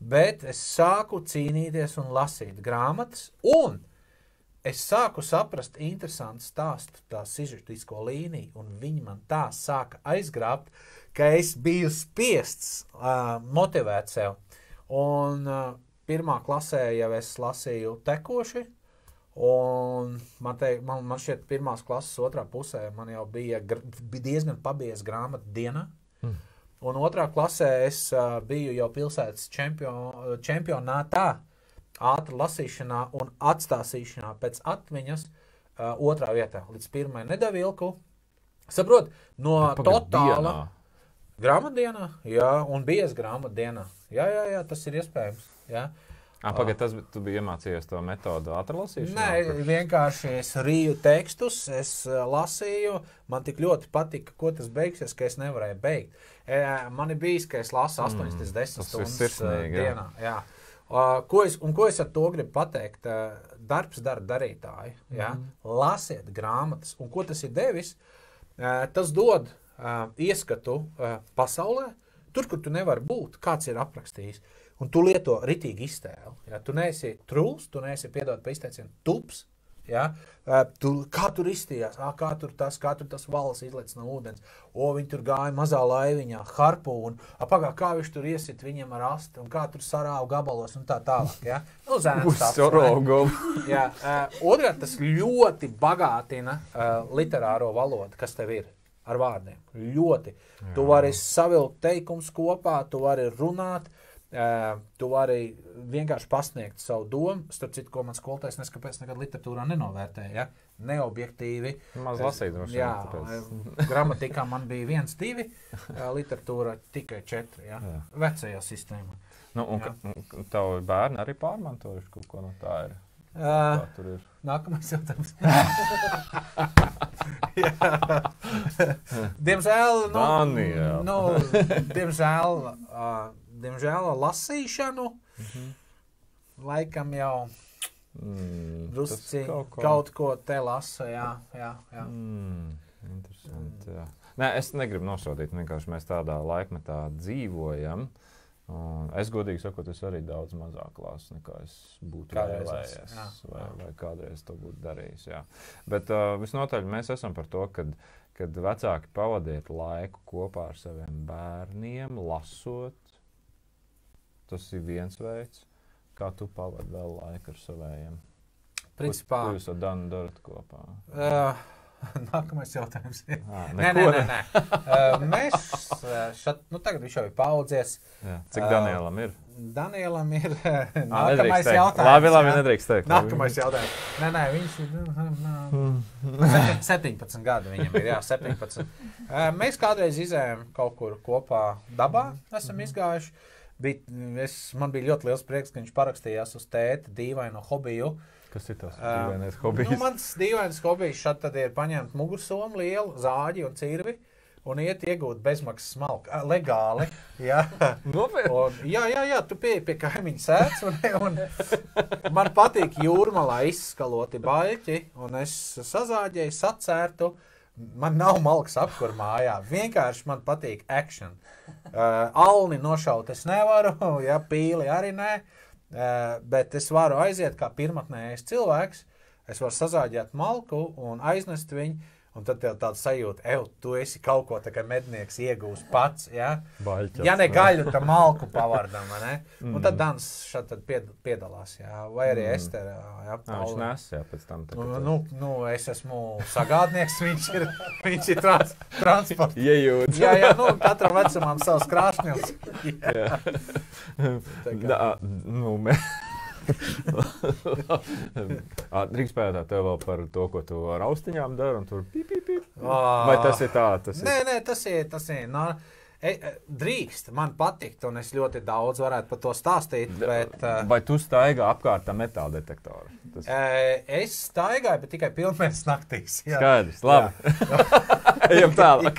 bet es sāku cīnīties un lasīt grāmatas, un es sāku saprast interesantu stāstu, tā sižetisko līniju, un viņi man tā sāka aizgrābt, ka es biju spiests uh, motivēt sev. Un uh, pirmā klasē jau es lasīju tekoši, Un man, te, man, man šķiet, pirmās klases otrā pusē man jau bija, bija diezgan pabieza grāmata dienā. Mm. Un otrā klasē es uh, biju jau pilsētas čempion, čempionātā, ātrā lasīšanā un atstāstīšanā pēc atmiņas uh, otrā vietā. Līdz pirmajai nedavilku. Saprot, no Pagad, totāla dienā. grāmatdienā, jā, un bieza grāmatdienā. Jā, jā, jā, tas ir iespējams. Jā. Ah, Pagaidiet, tas tu biji iemācījies to metodu atralasīšanā? Nē, vienkārši es rīju tekstus, es lasīju. Man tik ļoti patika, ko tas beigsies, ka es nevarēju beigt. Man ir bijis, ka es lasu 8 Mm, līdz 10 tas ir stundas sirsnīgi, jā. dienā. Jā. Uh, ko, es, un ko es ar to gribu pateikt? Uh, darbs dara darītāju. Ja? Mhm. Lasiet grāmatas. Un ko tas ir devis? Uh, tas dod uh, ieskatu uh, pasaulē, tur, kur tu nevari būt, kāds ir aprakstījis. Un tu lieto ritīgi iztēli. Ja? Tu neesi trūls, tu neesi piedod par izteicienu tups. Ja? Tu, kā tur izstījās, ah, kā tur tas, kā tur tas valis izlaists no ūdens. O, viņi tur gāja mazā laiviņā, harpūnu. Pagā, kā viņš tur iesit viņam ar astu, un kā tur sarāva gabalos un tā tālāk. Ja? Nu, uh, otrkārt, tas ļoti bagātina uh, literāro valodu, kas tev ir ar vārdiem. Ļoti. Jā. Tu vari savilkt teikumus kopā, tu vari runāt. Uh, tu vari vienkārši pasniegt savu domu. Starp citu, ko man skolotājs neskapēc nekad literatūrā nenovērtēja. Ja? Neobjektīvi. Maz lasīt, droši vien. Jā, tāpēc. gramatikā man bija viens, divi, literatūra tikai četri. Ja? Jā. Vecajā sistēmā. Nu, un un tavi bērni arī pārmantojuši kaut ko no tā. Ir. Uh, Tā. Nākamais jautājums. <laughs> Diemžēl, nu, Daniel. nu, diemžēl, uh, diemžēl lasīšanu laikam jau Mm, drusci kaut ko- kaut ko te lasa. Jā, jā, jā. Mm, interesanti. Jā. Nē, es negribu nosodīt. Vienkārši mēs tādā laikmetā dzīvojam. Un es godīgi sakot, es arī daudz mazāk lasu nekā es būtu Kādreiz vēlējies. esi, jā. Vai, Jā. vai kādreiz to būtu darījis. Jā. Bet uh, visnotaļ mēs esam par to, ka kad vecāki pavadiet laiku kopā ar saviem bērniem, lasot. Tas ir viens veids, kā tu pavadi vēl laiku ar saviem. Principā, Ko, ko jūs ar Danu darat kopā? uh, <laughs> nākamais jautājums. <laughs> À, Nē, nē, nē. nē. Uh, mēs uh, šat, nu, tagad viņš jau ir paudzies. Jā. Cik Danielam ir? Danielam ir <laughs> Ā, nākamais teikt. jautājums. Labi, labi, nedrīkst teikt. Nākamais jautājums. Nē, nē, viņš ir. nu, Septiņ- 17 gadi viņam ir. Jā, 17. Uh, Mēs kādreiz izējām kaut kur kopā dabā, esam izgājuši. Bija, es, man bija ļoti liels prieks, ka viņš parakstījās uz tēta dīvaino hobiju. Kas ir tas dīvainais hobijs? Nu, mans dīvains hobijs šeit tad ir paņemt mugursomu, lielu zāģi un cirvi un iet iegūt bezmaksas smalku. Legāli. Jā. <laughs> Un, jā, jā, jā, tu pieeji pie kaimiņa sēdes. Un, un man patīk jūrmalā izskaloti baļķi, un es sazāģēju, sacērtu. Man nav malks apkur mājā. Vienkārši man patīk action. Uh, alni nošaut es nevaru, <laughs> ja pīli arī nē. Uh, bet es varu aiziet kā pirmotnējs cilvēks. Es varu sazāģēt malku un aiznest viņu. Un tad tev tāds sajūta, ej, tu esi kaut ko tā kā mednieks iegūst pats. Ja? Baļķis. Ja ne gaļu, tad malku pavardam. vai ne? Mm. Un tad Mm. Dans šeit tad pied, piedalās. Jā. Vai arī Mm. mm. Estera. Jā, Ā, Viņš nes, jā, pēc tam. Nu, nu, nu, es esmu sagādnieks, <laughs> viņš ir, viņš ir trans, transports. Iejūdz. Jā, jā, nu, katram vecumam savs krāšņus. <laughs> Jā. <laughs> Tā kā- Da, nu, mē... <laughs> Drīkst pētāt tev vēl par to, ko tu ar austiņām dari. un Tur... pip, pip, pip. Vai tas ir tā? Tas Nē, ir... nē, tas ir. Tas ir no, e, drīkst, man patikt, un es ļoti daudz varētu par to stāstīt. Bet, Vai tu staigā apkārt tam metāla detektoru? Tas e, es staigāju, bet tikai pilnvērtības naktīs. jā. skaidrs. Labi. <laughs> Ejam tālāk.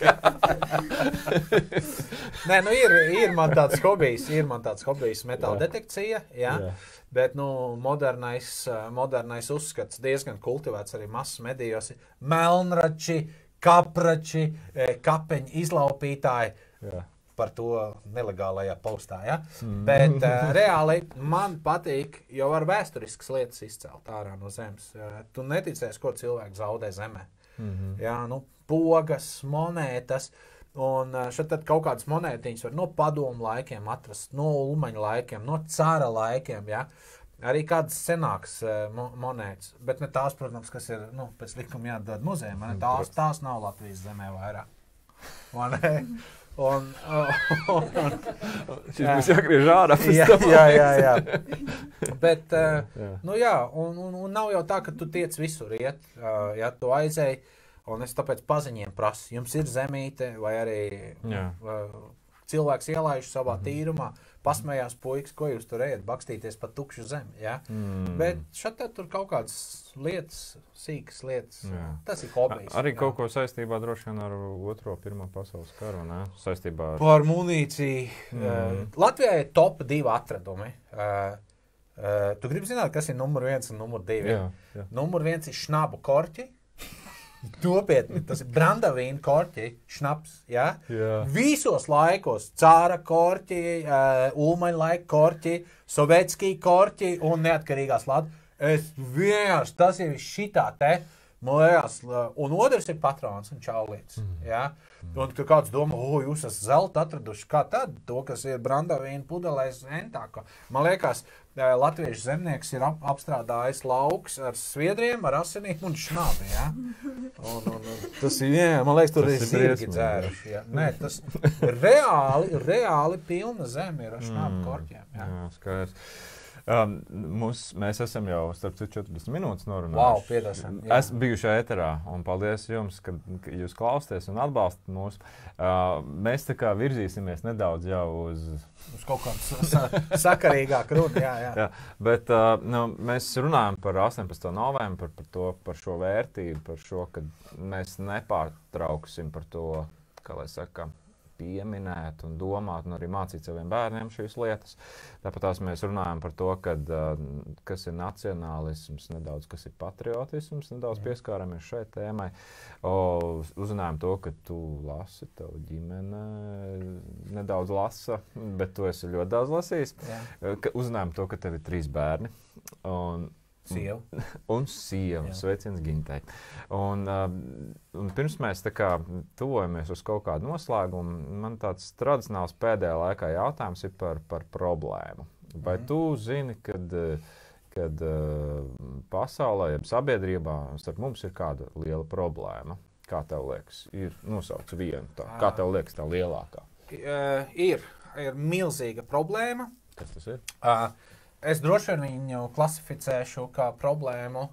Nē, nu ir, ir man tāds hobijs, ir man tāds hobijs, metāla Jā. detekcija. Jā. Jā. Bet nu, modernais, eh, modernais uzskats diezgan kultivēts arī masas medijos. Melnrači, kaprači, eh, kapeņu izlaupītāji Jā. par to nelegālajā postā. Ja? Mm. Bet uh, <laughs> reāli man patīk jau ar vēsturiskas lietas izcelt ārā no zemes. Uh, tu neticēsi, ko cilvēks zaudē zemē. Mm -hmm. Jā, nu, pogas, monētas. Un ā, šeit tad kaut kādas monētiņas var no padomu laikiem atrast, no ulmaņa laikiem, no cara laikiem. Ja? Arī kādas senākas uh, mo monētas, bet ne tās, protams, kas ir nu, pēc likuma jāatdod muzejam. ne? Tās, tās nav Latvijas zemē vairāk. Vai? <laughs> Un, <laughs> un, un, Šis būs jāgriež ārā. <laughs> jā, jā, jā, jā. Bet, uh, Jā. Nu, jā, un, un, un nav jau tā, ka tu tiec visur iet, ja tu aizēji. Un es tāpēc paziņiem prasu, jums ir zemīte, vai arī uh, cilvēks ielaiž savā tīrumā, pasmējās puikas, ko jūs tur ejat, bakstīties pa tukšu zemi. Ja? Mm. Bet šeit tur kaut kādas lietas, sīkas lietas, Jā. tas ir hobijs. Arī jā. kaut ko saistībā droši vien ar otro, pirmo pasaules karu. Ne? Saistībā ar Par munīciju. Mm. Mm. Uh, Latvijā ir top divi atradumi. Uh, uh, tu gribi zināt, kas ir numur viens un numur divi? Jā, jā. Numur viens ir šnabu korķi. Nopietni, tas ir brandavīna korķi, šnaps. Ja? Jā. Visos laikos, cāra korķi, uh, ulmaņa laika korķi, sovietskī korķi un neatkarīgās Latvijas. Es vienkārši tas ir šitā te. Man liekas, un otrs ir patrons un čaulīts. Mm. Ja? Un tur kāds domā, o, jūs esat zelta atraduši. Kā tad? To, kas ir brandavīna pudelēs, entāko. Man liekas, latviešu zemnieks ir ap, apstrādājis lauks ar sviedriem, ar asinīm un šnabi. Ja? Un, un, un, tas ir, jā, man liekas, tur Tas ir briesmīgi, dzēruši. Ja? Nē, tas reāli, reāli pilna zeme ir ar šnabu Mm. korķiem. Ja? Jā, skaidrs. Um, mums, mēs esam jau starp citu 40 minūtes norunājuši. Wow. Esmu bijuši ēterā, un paldies jums, ka, jūs klausāties un atbalstat mūs. Uh, mēs tā kā virzīsimies nedaudz jau uz. Uz kaut kādu sa sakarīgāku runu. Jā, jā. Jā, bet uh, nu, mēs runājam par 18. novembri, par, par, to, par šo vērtību, par šo, ka mēs nepārtrauksim par to, kā lai saka, pieminēt un domāt, un arī mācīt saviem bērniem šīs lietas. Tāpat mēs runājam par to, kad, kas ir nacionālisms, nedaudz kas ir patriotisms, nedaudz pieskāramies šai tēmai. O, uzzinājām to, ka tu lasi, tev ģimene nedaudz lasa, bet tu esi ļoti daudz lasījis. Jā. Uzzinājām to, ka tev ir trīs bērni. Un, Sieva. <laughs> un sieva. Jā. Sveiciens Gintai. Un, um, un pirms mēs tā kā tuvojamies uz kaut kādu noslēgumu, man tāds tradicionāls pēdējā laikā jautājums ir par, par problēmu. Vai Mhm. tu zini, kad, kad uh, pasaulē, jeb sabiedrībā starp mums ir kāda liela problēma? Kā tev liekas, ir nosauc vienu tā. Kā tev liekas, tā lielākā? Uh, ir, ir milzīga problēma. Kas tas ir? Uh, es droši vien viņu klasificēšu kā problēmu,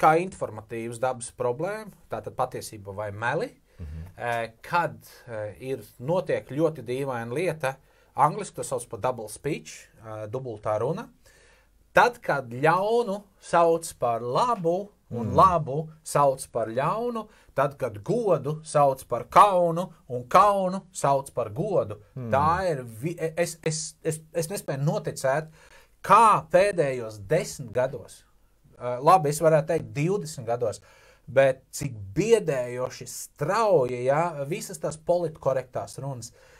kā informatīvas dabas problēmu, tātad patiesība vai meli. Mhm. Uh, kad uh, ir notiek ļoti dīvaina lieta, angļuiski to sauc par double speech, uh, dubultā runa. Tad, kad ļaunu sauc par labu un mm. labu sauc par ļaunu, tad, kad godu sauc par kaunu un kaunu sauc par godu. Mm. Tā ir. Es, es, es, es nespēju noticēt, kā pēdējos desmit gados, uh, labi, es varētu teikt, 20 gados. Bet cik biedējoši, strauji, ja visas tās politkorektās runas, uh,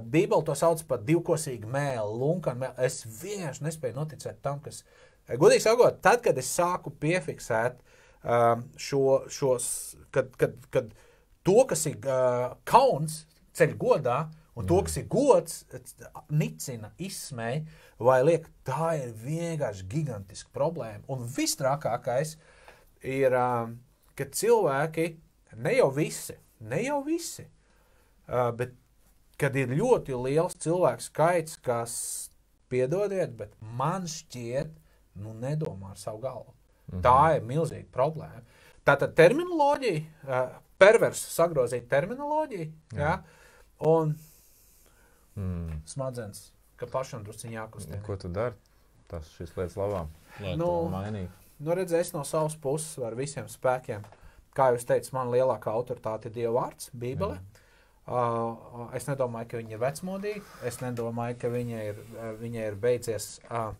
Bībele to sauc par divkosīgu mēlu, lunkanu mēlu. Es vienkārši nespēju noticēt tam, kas, eh, godīgi sakot, tad, kad es sāku piefiksēt um, šo, šos, kad, kad, kad to, kas ir uh, kauns, ceļ godā, un to, kas ir gods, nicina, izsmēja, vai liek, tā ir vienkārši gigantiska problēma. Un vistrākākais ir, um, ka cilvēki, ne jau visi, ne jau visi, uh, bet kad ir ļoti liels cilvēku skaits, kas, piedodiet, bet man šķiet, nu nedomā ar savu galvu. Mhm. Tā ir milzīga problēma. Tātad terminoloģija, uh, perversa sagrozīta terminoloģija, ja, un Mm. smadzenes, ka pašam drusciņā jākustina. Ko tu dari? Tas šīs lietas labā. Lai Nu. Nu, redzēs, no savas puses varu visiem spēkiem. Kā jau teicu, man lielākā autoritāte ir Dieva vārds, Bībele. Uh, es nedomāju, ka viņi ir vecmodīgi. Es nedomāju, ka viņai ir, uh, viņai ir beidzies uh,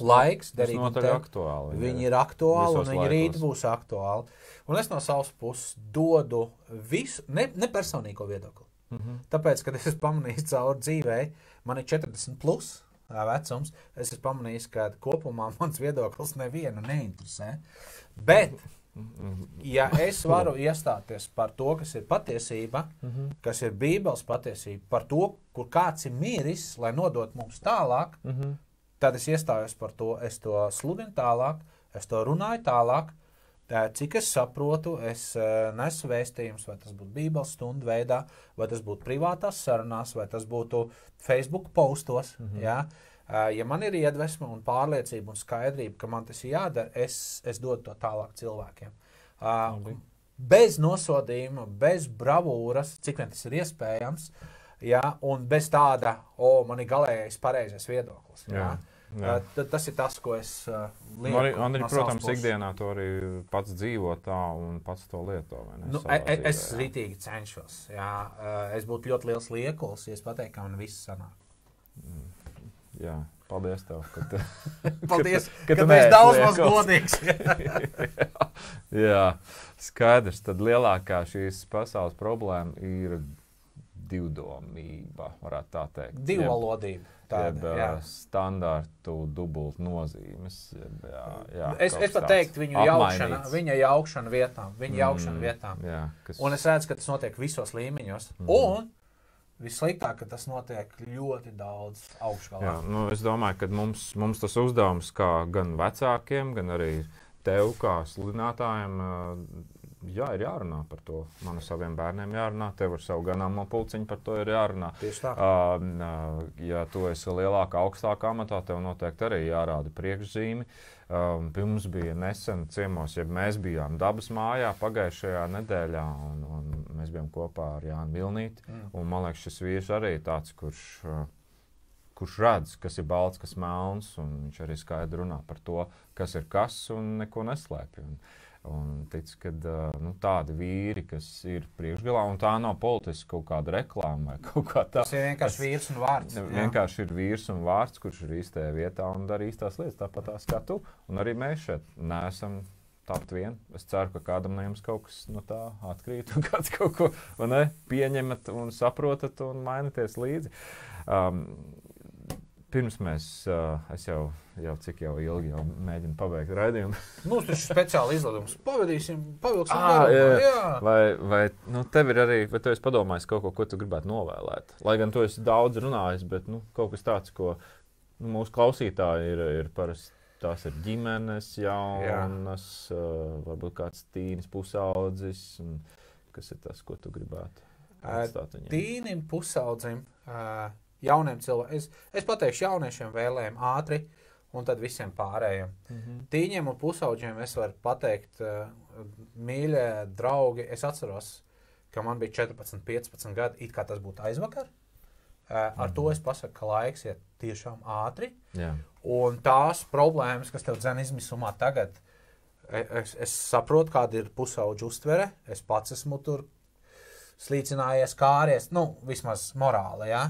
laiks, derīgam noteikti te- aktuāli. Viņi ir aktuāli, un viņi rīt laikos. būs aktuāli. Un es no savas puses dodu visu, ne, ne personīgo viedokli. Mhm. Tāpēc, kad es esmu pamanījis cauri dzīvē, man ir 40 plus vecums, es esmu pamanījis, ka kopumā <laughs> mans viedoklis nevienu neinteresē. Bet, ja es varu iestāties par to, kas ir patiesība, Mhm. kas ir Bībeles patiesība, par to, kur kāds ir miris, lai nodot mums tālāk, Mhm. tad es iestājos par to, es to sludinu tālāk, es to runāju tālāk. Tā, Cik es saprotu, es uh, nesu vēstījumus, vai tas būtu Bībeles stundu veidā, vai tas būtu privātās sarunās, vai tas būtu Facebook postos. Mm -hmm. ja? uh, ja man ir iedvesma un pārliecība un skaidrība, ka man tas ir jādara, es, es dodu to tālāk cilvēkiem. Uh, Labi. bez nosodījuma, bez bravūras, cik vien tas ir iespējams, ja? un bez tāda, o, man ir galīgais pareizais viedoklis. Ja? Jā, jā. Uh, tad tas ir tas, ko es uh, Nu, arī, lieku. Andri, no protams, ikdienā to arī pats dzīvo tā un pats to lieto. Nu, e- e- es jā. rītīgi cenšos. Jā, uh, es būtu ļoti liels liekulis, ja es pateiktu, ka man viss sanāk. Jā, paldies tev. Ka tu, <laughs> Paldies, ka ka tu tu esi daudz maz godīgs. <laughs> jā, skaidrs. Tad lielākā šīs pasaules problēma ir divdomība, varētu tā teikt. Divu Valodību. Jeb, Tāda, jā. standartu dubult nozīmes. Jeb, jā, jā, Es, es pat teiktu, viņu jaukšana, apmainīts. viņa jaukšana vietām, viņa jaukšana Mm, vietām. Jā, kas, Un es redzu, ka tas notiek visos līmeņos. Mhm. Un vissliktāk, ka tas notiek ļoti daudz augšgalā. Jā, nu, es domāju, ka mums, mums tas uzdevums, kā gan vecākiem, gan arī tev, kā sludinātājiem, jā, ir jārunā par to. Man ar saviem bērniem jārunā, tev ar savu ganāmo pulciņu par to ir jārunā. Tieši tā. Uh, uh, ja tu esi lielākā, augstākā amatā, tev noteikti arī jārāda priekšzīme. Um, pie mums bija nesen ciemos, ja mēs bijām dabas mājā pagājušajā nedēļā, un, un mēs bijām kopā ar Jānu Vilnīti. Mm. Un, man liekas, šis vīrs arī ir tāds, kurš, uh, kurš redz, kas ir balts, kas melns, un viņš arī skaidri runā par to, kas ir kas, un neko neslēpj. Un, Un ticu, ka nu, tādi vīri, kas ir priekšgalā, un tā nav politiski kaut kāda reklāma vai <laughs> kaut kā tāda. Tas ir vienkārši vīrs un vārds. jā. Vienkārši ir vīrs un vārds, kurš ir īstajā vietā un dara īstās lietas, tāpat tās kā tu. Un arī mēs šeit neesam tapt vien. Es ceru, ka kādam no jums kaut kas no tā atkrīt, un <laughs> kāds kaut ko ne, pieņemat un saprotat un mainaties līdzi. Um, pirms mēs, uh, es jau, jau cik jau ilgi jau mēģinu pabeigt raidījumu. <laughs> Mums taču ir speciāli izladums. Pavadīsim, pavilksim. Garumā, jā. jā. Vai, vai nu, tev ir arī, vai tu esi padomājis kaut ko, ko tu gribētu novēlēt? Lai gan tu esi daudz runājis, bet nu, kaut kas tāds, ko nu, mūsu klausītāji ir, ir parasti. Tās ir ģimenes, jaunas, uh, varbūt kāds tīns, pusaudzis. Kas ir tas, ko tu gribētu? Tīnim pusaudzim, ā, jauniem cilvēkiem. Es, es pateikšu jauniešiem vēlējiem ātri, un tad visiem pārējiem. Mhm. Tīņiem un pusauģiem es varu pateikt, ā, mīļie draugi, es atceros, ka man bija 14, 15 gadi, it kā tas būtu aizvakar. Ā, Ar to es pasaku, ka laiks iet tiešām ātri. Jā. Un tās problēmas, kas tev dzēna izmisumā tagad, e- es, es saprotu, kāda ir pusauģa uztvere. Es pats esmu tur slīcinājies, kāries, nu, vismaz morāli. Ja?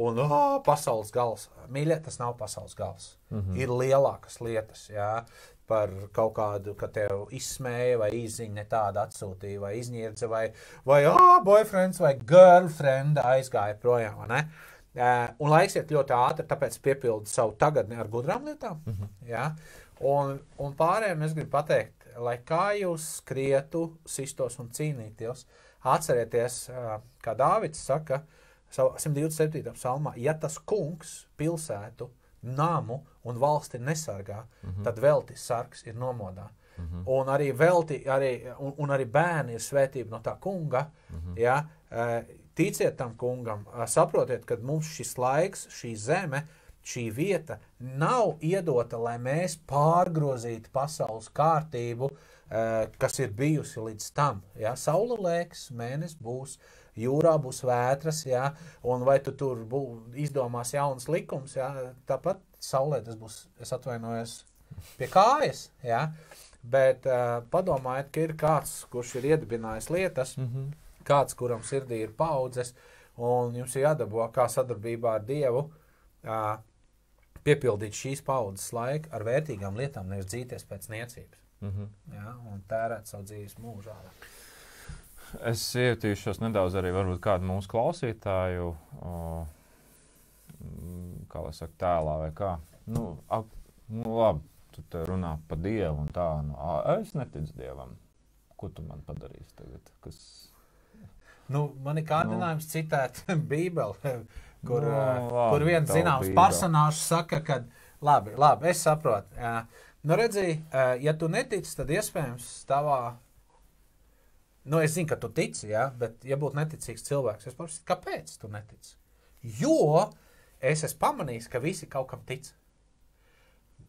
Un oh, pasaules gals. Mīļie, tas nav pasaules gals. Mm. -hmm. Ir lielākas lietas. Ja? Par kaut kādu, ka tev izsmēja, vai izziņa tādu atsūtīja, vai izniedza, vai, vai oh, boyfriends vai girlfriend aizgāja projām. ne? Uh, un laiks iet ļoti ātri, tāpēc piepildu savu tagadni ar gudrām lietām. Mm -hmm. ja? un, un pārējiem es gribu pateikt, lai kā jūs skrietu, sistos un cīnīties, atcerieties, uh, kā Dāvids saka, savā 127. psalmā, ja tas kungs pilsētu, namu un valsti nesargā, mm -hmm. tad velti sargs ir nomodā. Mm -hmm. Un arī velti, arī, un, un arī bērni ir svētība no tā kunga. Mm -hmm. ja, uh, ticiet tam kungam, uh, saprotiet, ka mums šis laiks, šī zeme, šī vieta nav iedota, lai mēs pārgrozītu pasaules kārtību, uh, kas ir bijusi līdz tam. Ja? Saula lēks, mēnesis būs, jūrā būs vētras, ja? un vai tu tur bū, izdomās jaunas likums, ja? tāpat saulē tas būs, es atvainojos, pie kājas. Ja? Bet uh, padomājiet, ka ir kāds, kurš ir iedibinājis lietas, mm -hmm. kāds, kuram sirdī ir paudzes, un jums ir jādabū, kā sadarbībā ar Dievu uh, piepildīt šīs paudzes laiku ar vērtīgām lietām, nevis dzīties pēc niecības. Mm -hmm. Ja? Un tērēt savu dzīves mūžā. Es ietīšos nedaudz arī kādu mūsu klausītāju, o, mm, kā lai saka, tēlā vai kā. Nu, ap, nu labi, tu te runā par Dievu un tā, nu, ā, es neticu Dievam. Ko tu man padarīsi tagad? Kas... Nu, man ir kārdinājums nu. citēt <laughs> Bībeli, <laughs> kur, Nu, nu, labi, kur viens zināms Bībeli. personāžs saka, ka labi, labi es saprotu. Jā. Nu, redzi, ja tu netici, tad iespējams tavā. Nu, es zinu, ka tu tici, ja, bet, ja būtu neticīgs cilvēks, es paprasītu, kāpēc tu netici? Jo es esmu pamanījis, ka visi kaut kam tic.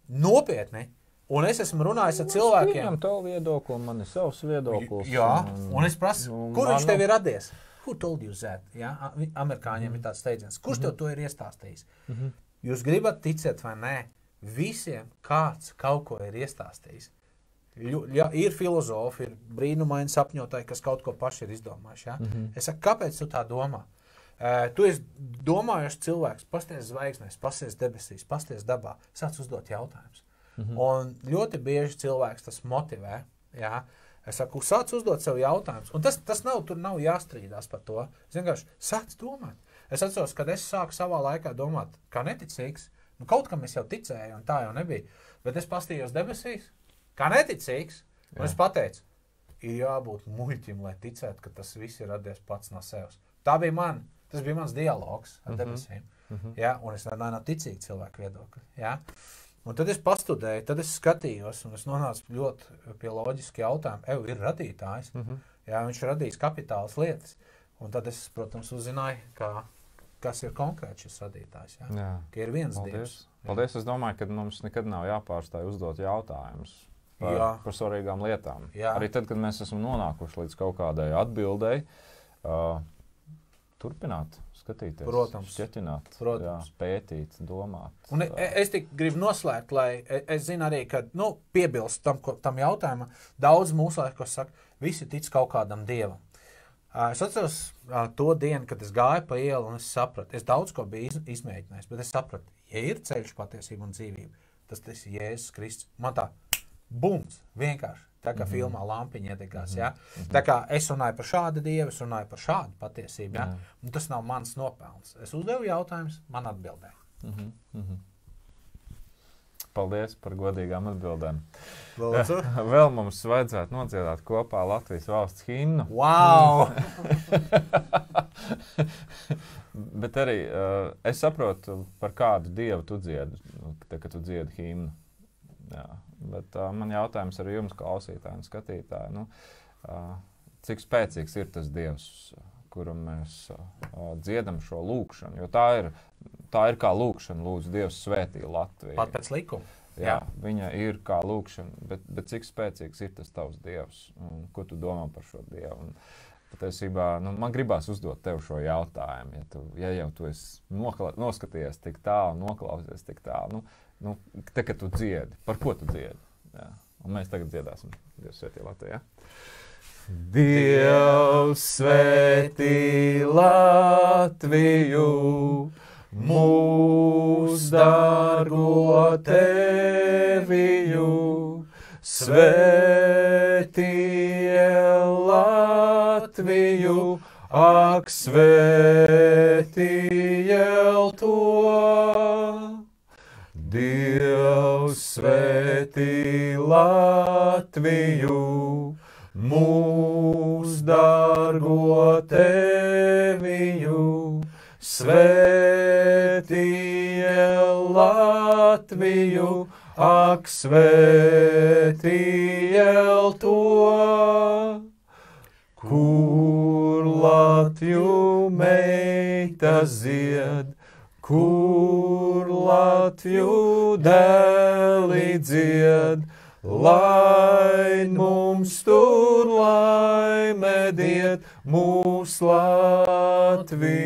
Nopietni. Un es esmu runājis ar cilvēkiem. Viņam tavu viedokli, man ir savs viedoklis. Jā, un es prasu, nu, kur viņš tev ir radies? Who told you that? Ja? Amerikāņiem mm. ir tāds teiciens. Kurš tev to ir iestāstījis? Mm -hmm. Jūs gribat ticēt vai nē? Visiem kāds kaut ko ir iestāstījis. Ja, ir filozofi, ir brīnumaini sapņotāji, kas kaut ko paši ir izdomājuši. Ja? Mm -hmm. Es saku, kāpēc tu tā domā? Uh, tu esi domājošs cilvēks, pasties zvaigznēs, pasties debesīs, pasties dabā, sāc uzdot jautājumus. Mm -hmm. Un ļoti bieži cilvēks tas motivē. Jā. Es saku, sāc uzdot sev jautājumus. Un tas, tas nav, tur nav jāstrīdās par to. Es vienkārši sāc domāt. Es atceros, kad es sāku savā laikā domāt, kā neticīgs. Nu, kaut kam es jau ticēju, un tā jau nebija. Bet es pastījos debesīs, kā neticīgs. Un es pateicu, ir jābūt muļķim, lai ticētu, ka tas viss ir radies pats no sevis. Tā bija man, tas bija mans dialogs ar Mhm. debesīm. Mm -hmm. ja? Un es runāju no ticīga cilvēka viedokļa. Ja? Un tad es pastudēju, tad es skatījos, un es nonācu ļoti pie loģiska jautājuma. Evo ir radītājs, mm -hmm. jā, viņš ir radījis kapitālas lietas. Un tad es, protams, uzzināju, kā, kas ir konkrēti šis radītājs. Jā. Jā. Ka ir viens Paldies. dievs. Paldies. Es domāju, ka mums nekad nav jāpārstāj uzdot jautājumus par, Jā. par svarīgām lietām. Jā. Arī tad, kad mēs esam nonākuši līdz kaut kādai atbildēji, uh, turpināt, skatīties, Protams. šķietināt, Protams. Jā, pētīt, domāt. Un e- es tik gribu noslēgt, lai e- es zinu arī, ka nu, piebilst tam, ko- tam jautājumam. Daudz mūsu laikos saka, visi tic kaut kādam dievam. Ā, Es atceros ā, to dienu, kad es gāju pa ielu un es sapratu, es daudz ko biju iz, izmēģinājis, bet es sapratu, ja ir ceļš, patiesība un dzīvība, tas tas ir Jēzus Kristus. Man tā, bums, vienkārši. Tā kā mm -hmm. filmā lampiņa iedegās. Mm -hmm. ja? Tā kā es runāju par šādu dievu, es runāju par šādu patiesību. Ja? Jā. Un tas nav mans nopelns. Es uzdevu jautājumus, man atbildēja. Mhm, mhm. Paldies par godīgām atbildēm. Lūdzu. <laughs> Vēl mums vajadzētu nodziedāt kopā Latvijas valsts himnu. Wow! <laughs> Bet arī uh, es saprotu, par kādu dievu tu dziedi, nu, tā, kad tu dziedi himnu. Jā. Bet uh, man jautājums arī jums, klausītāji un skatītāji, nu, uh, cik spēcīgs ir tas dievs, kuram mēs uh, dziedam šo lūkšanu? Jo tā ir, tā ir kā lūkšana, lūdzu, Dievs svētī Latviju. Pat pēc likuma. Jā, viņa ir kā lūkšana, bet, bet cik spēcīgs ir tas tavs dievs? Un ko tu domā par šo dievu? Un, patiesībā nu, man gribās uzdot tev šo jautājumu. Ja, tu, ja jau tu esi noskatījies tik tālu, noklausies tik tālu, nu, nu, te, kad tu dziedi, par ko tu dziedi? Jā. Un mēs tagad dziedāsim Dievs svētī Latvijā. Dievs svētī Latviju! mūsu dārgo teviju, svētie Latviju, ak, svētie svētī Latviju, mūsu dārgo teviju, svētie Latviju, ak, svētie to. Kur Latviju meita zied, kur Latviju dēli dzied, lai mums tur laime diet, mūs Latvijā.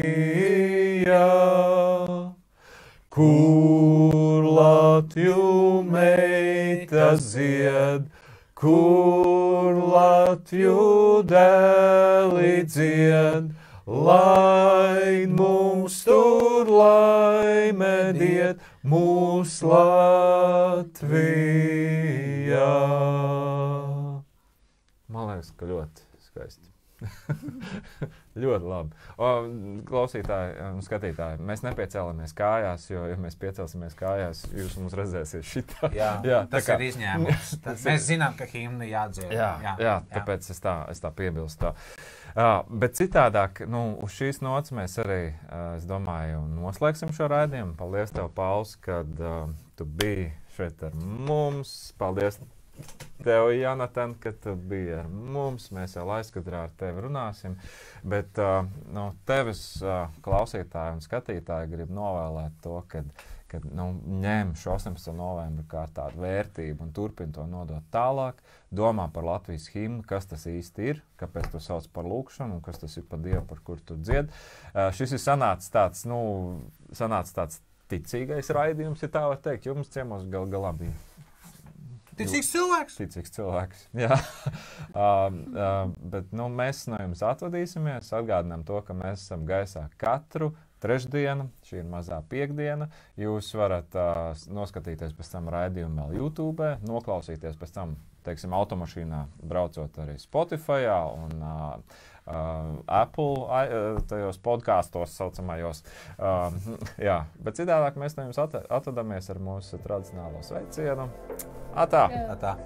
Kur Latviju meita zied, kur Latviju dēli dzied, lai mums tur laime diet, mūs Latvijā. Man liekas, ka ļoti skaisti. <laughs> ļoti labi. O, klausītāji un skatītāji, mēs nepiecēlamies kājās, jo, ja mēs piecelsimies kājās, jūs mums redzēsiet šitā. Jā, <laughs> Jā, tas kā- ir izņēmums. <laughs> Tas, mēs zinām, ka himna jādzied. Jā, jā, jā, tāpēc es tā, es tā piebilstu. Tā. Uh, bet citādāk, nu, uz šīs nots mēs arī, uh, es domāju, noslēgsim šo raidījumu. Paldies, tev, Pauls, kad uh, tu biji šeit ar mums. Paldies tev, Janatan, ka tu biji ar mums. Mēs jau aizkadrā ar tevi runāsim. Bet uh, no tevis, uh, klausītāji un skatītāji, gribu novēlēt to, ka kad nu, ņem šo 18. novembri kā tādu vērtību un turpina to nodot tālāk. Domā par Latvijas himnu, kas tas īsti ir, kāpēc to sauc par lūkšanu un kas tas ir par Dievu, par kur tu dzied. Uh, šis ir sanācis tāds, nu, sanācis tāds ticīgais raidījums, ja tā var teikt. Jums ciemos gal galā bija Ticīgs cilvēks. ticīgs cilvēks. <laughs> Jā, uh, uh, bet nu, mēs no jums atvadīsimies. Atgādinām to, ka mēs esam gaisā katru trešdienu. Šī ir mazā piekdiena. Jūs varat uh, noskatīties pēc tam raidījumu vēl YouTube, noklausīties pēc tam, teiksim, automašīnā, braucot arī Spotify un uh, Uh, Apple uh, tajos podkāstos, saucamajos. Uh, <laughs> jā, bet citādi mēs no jums at atvadāmies ar mūsu tradicionālo sveicienu. Atā! Jā. Tā.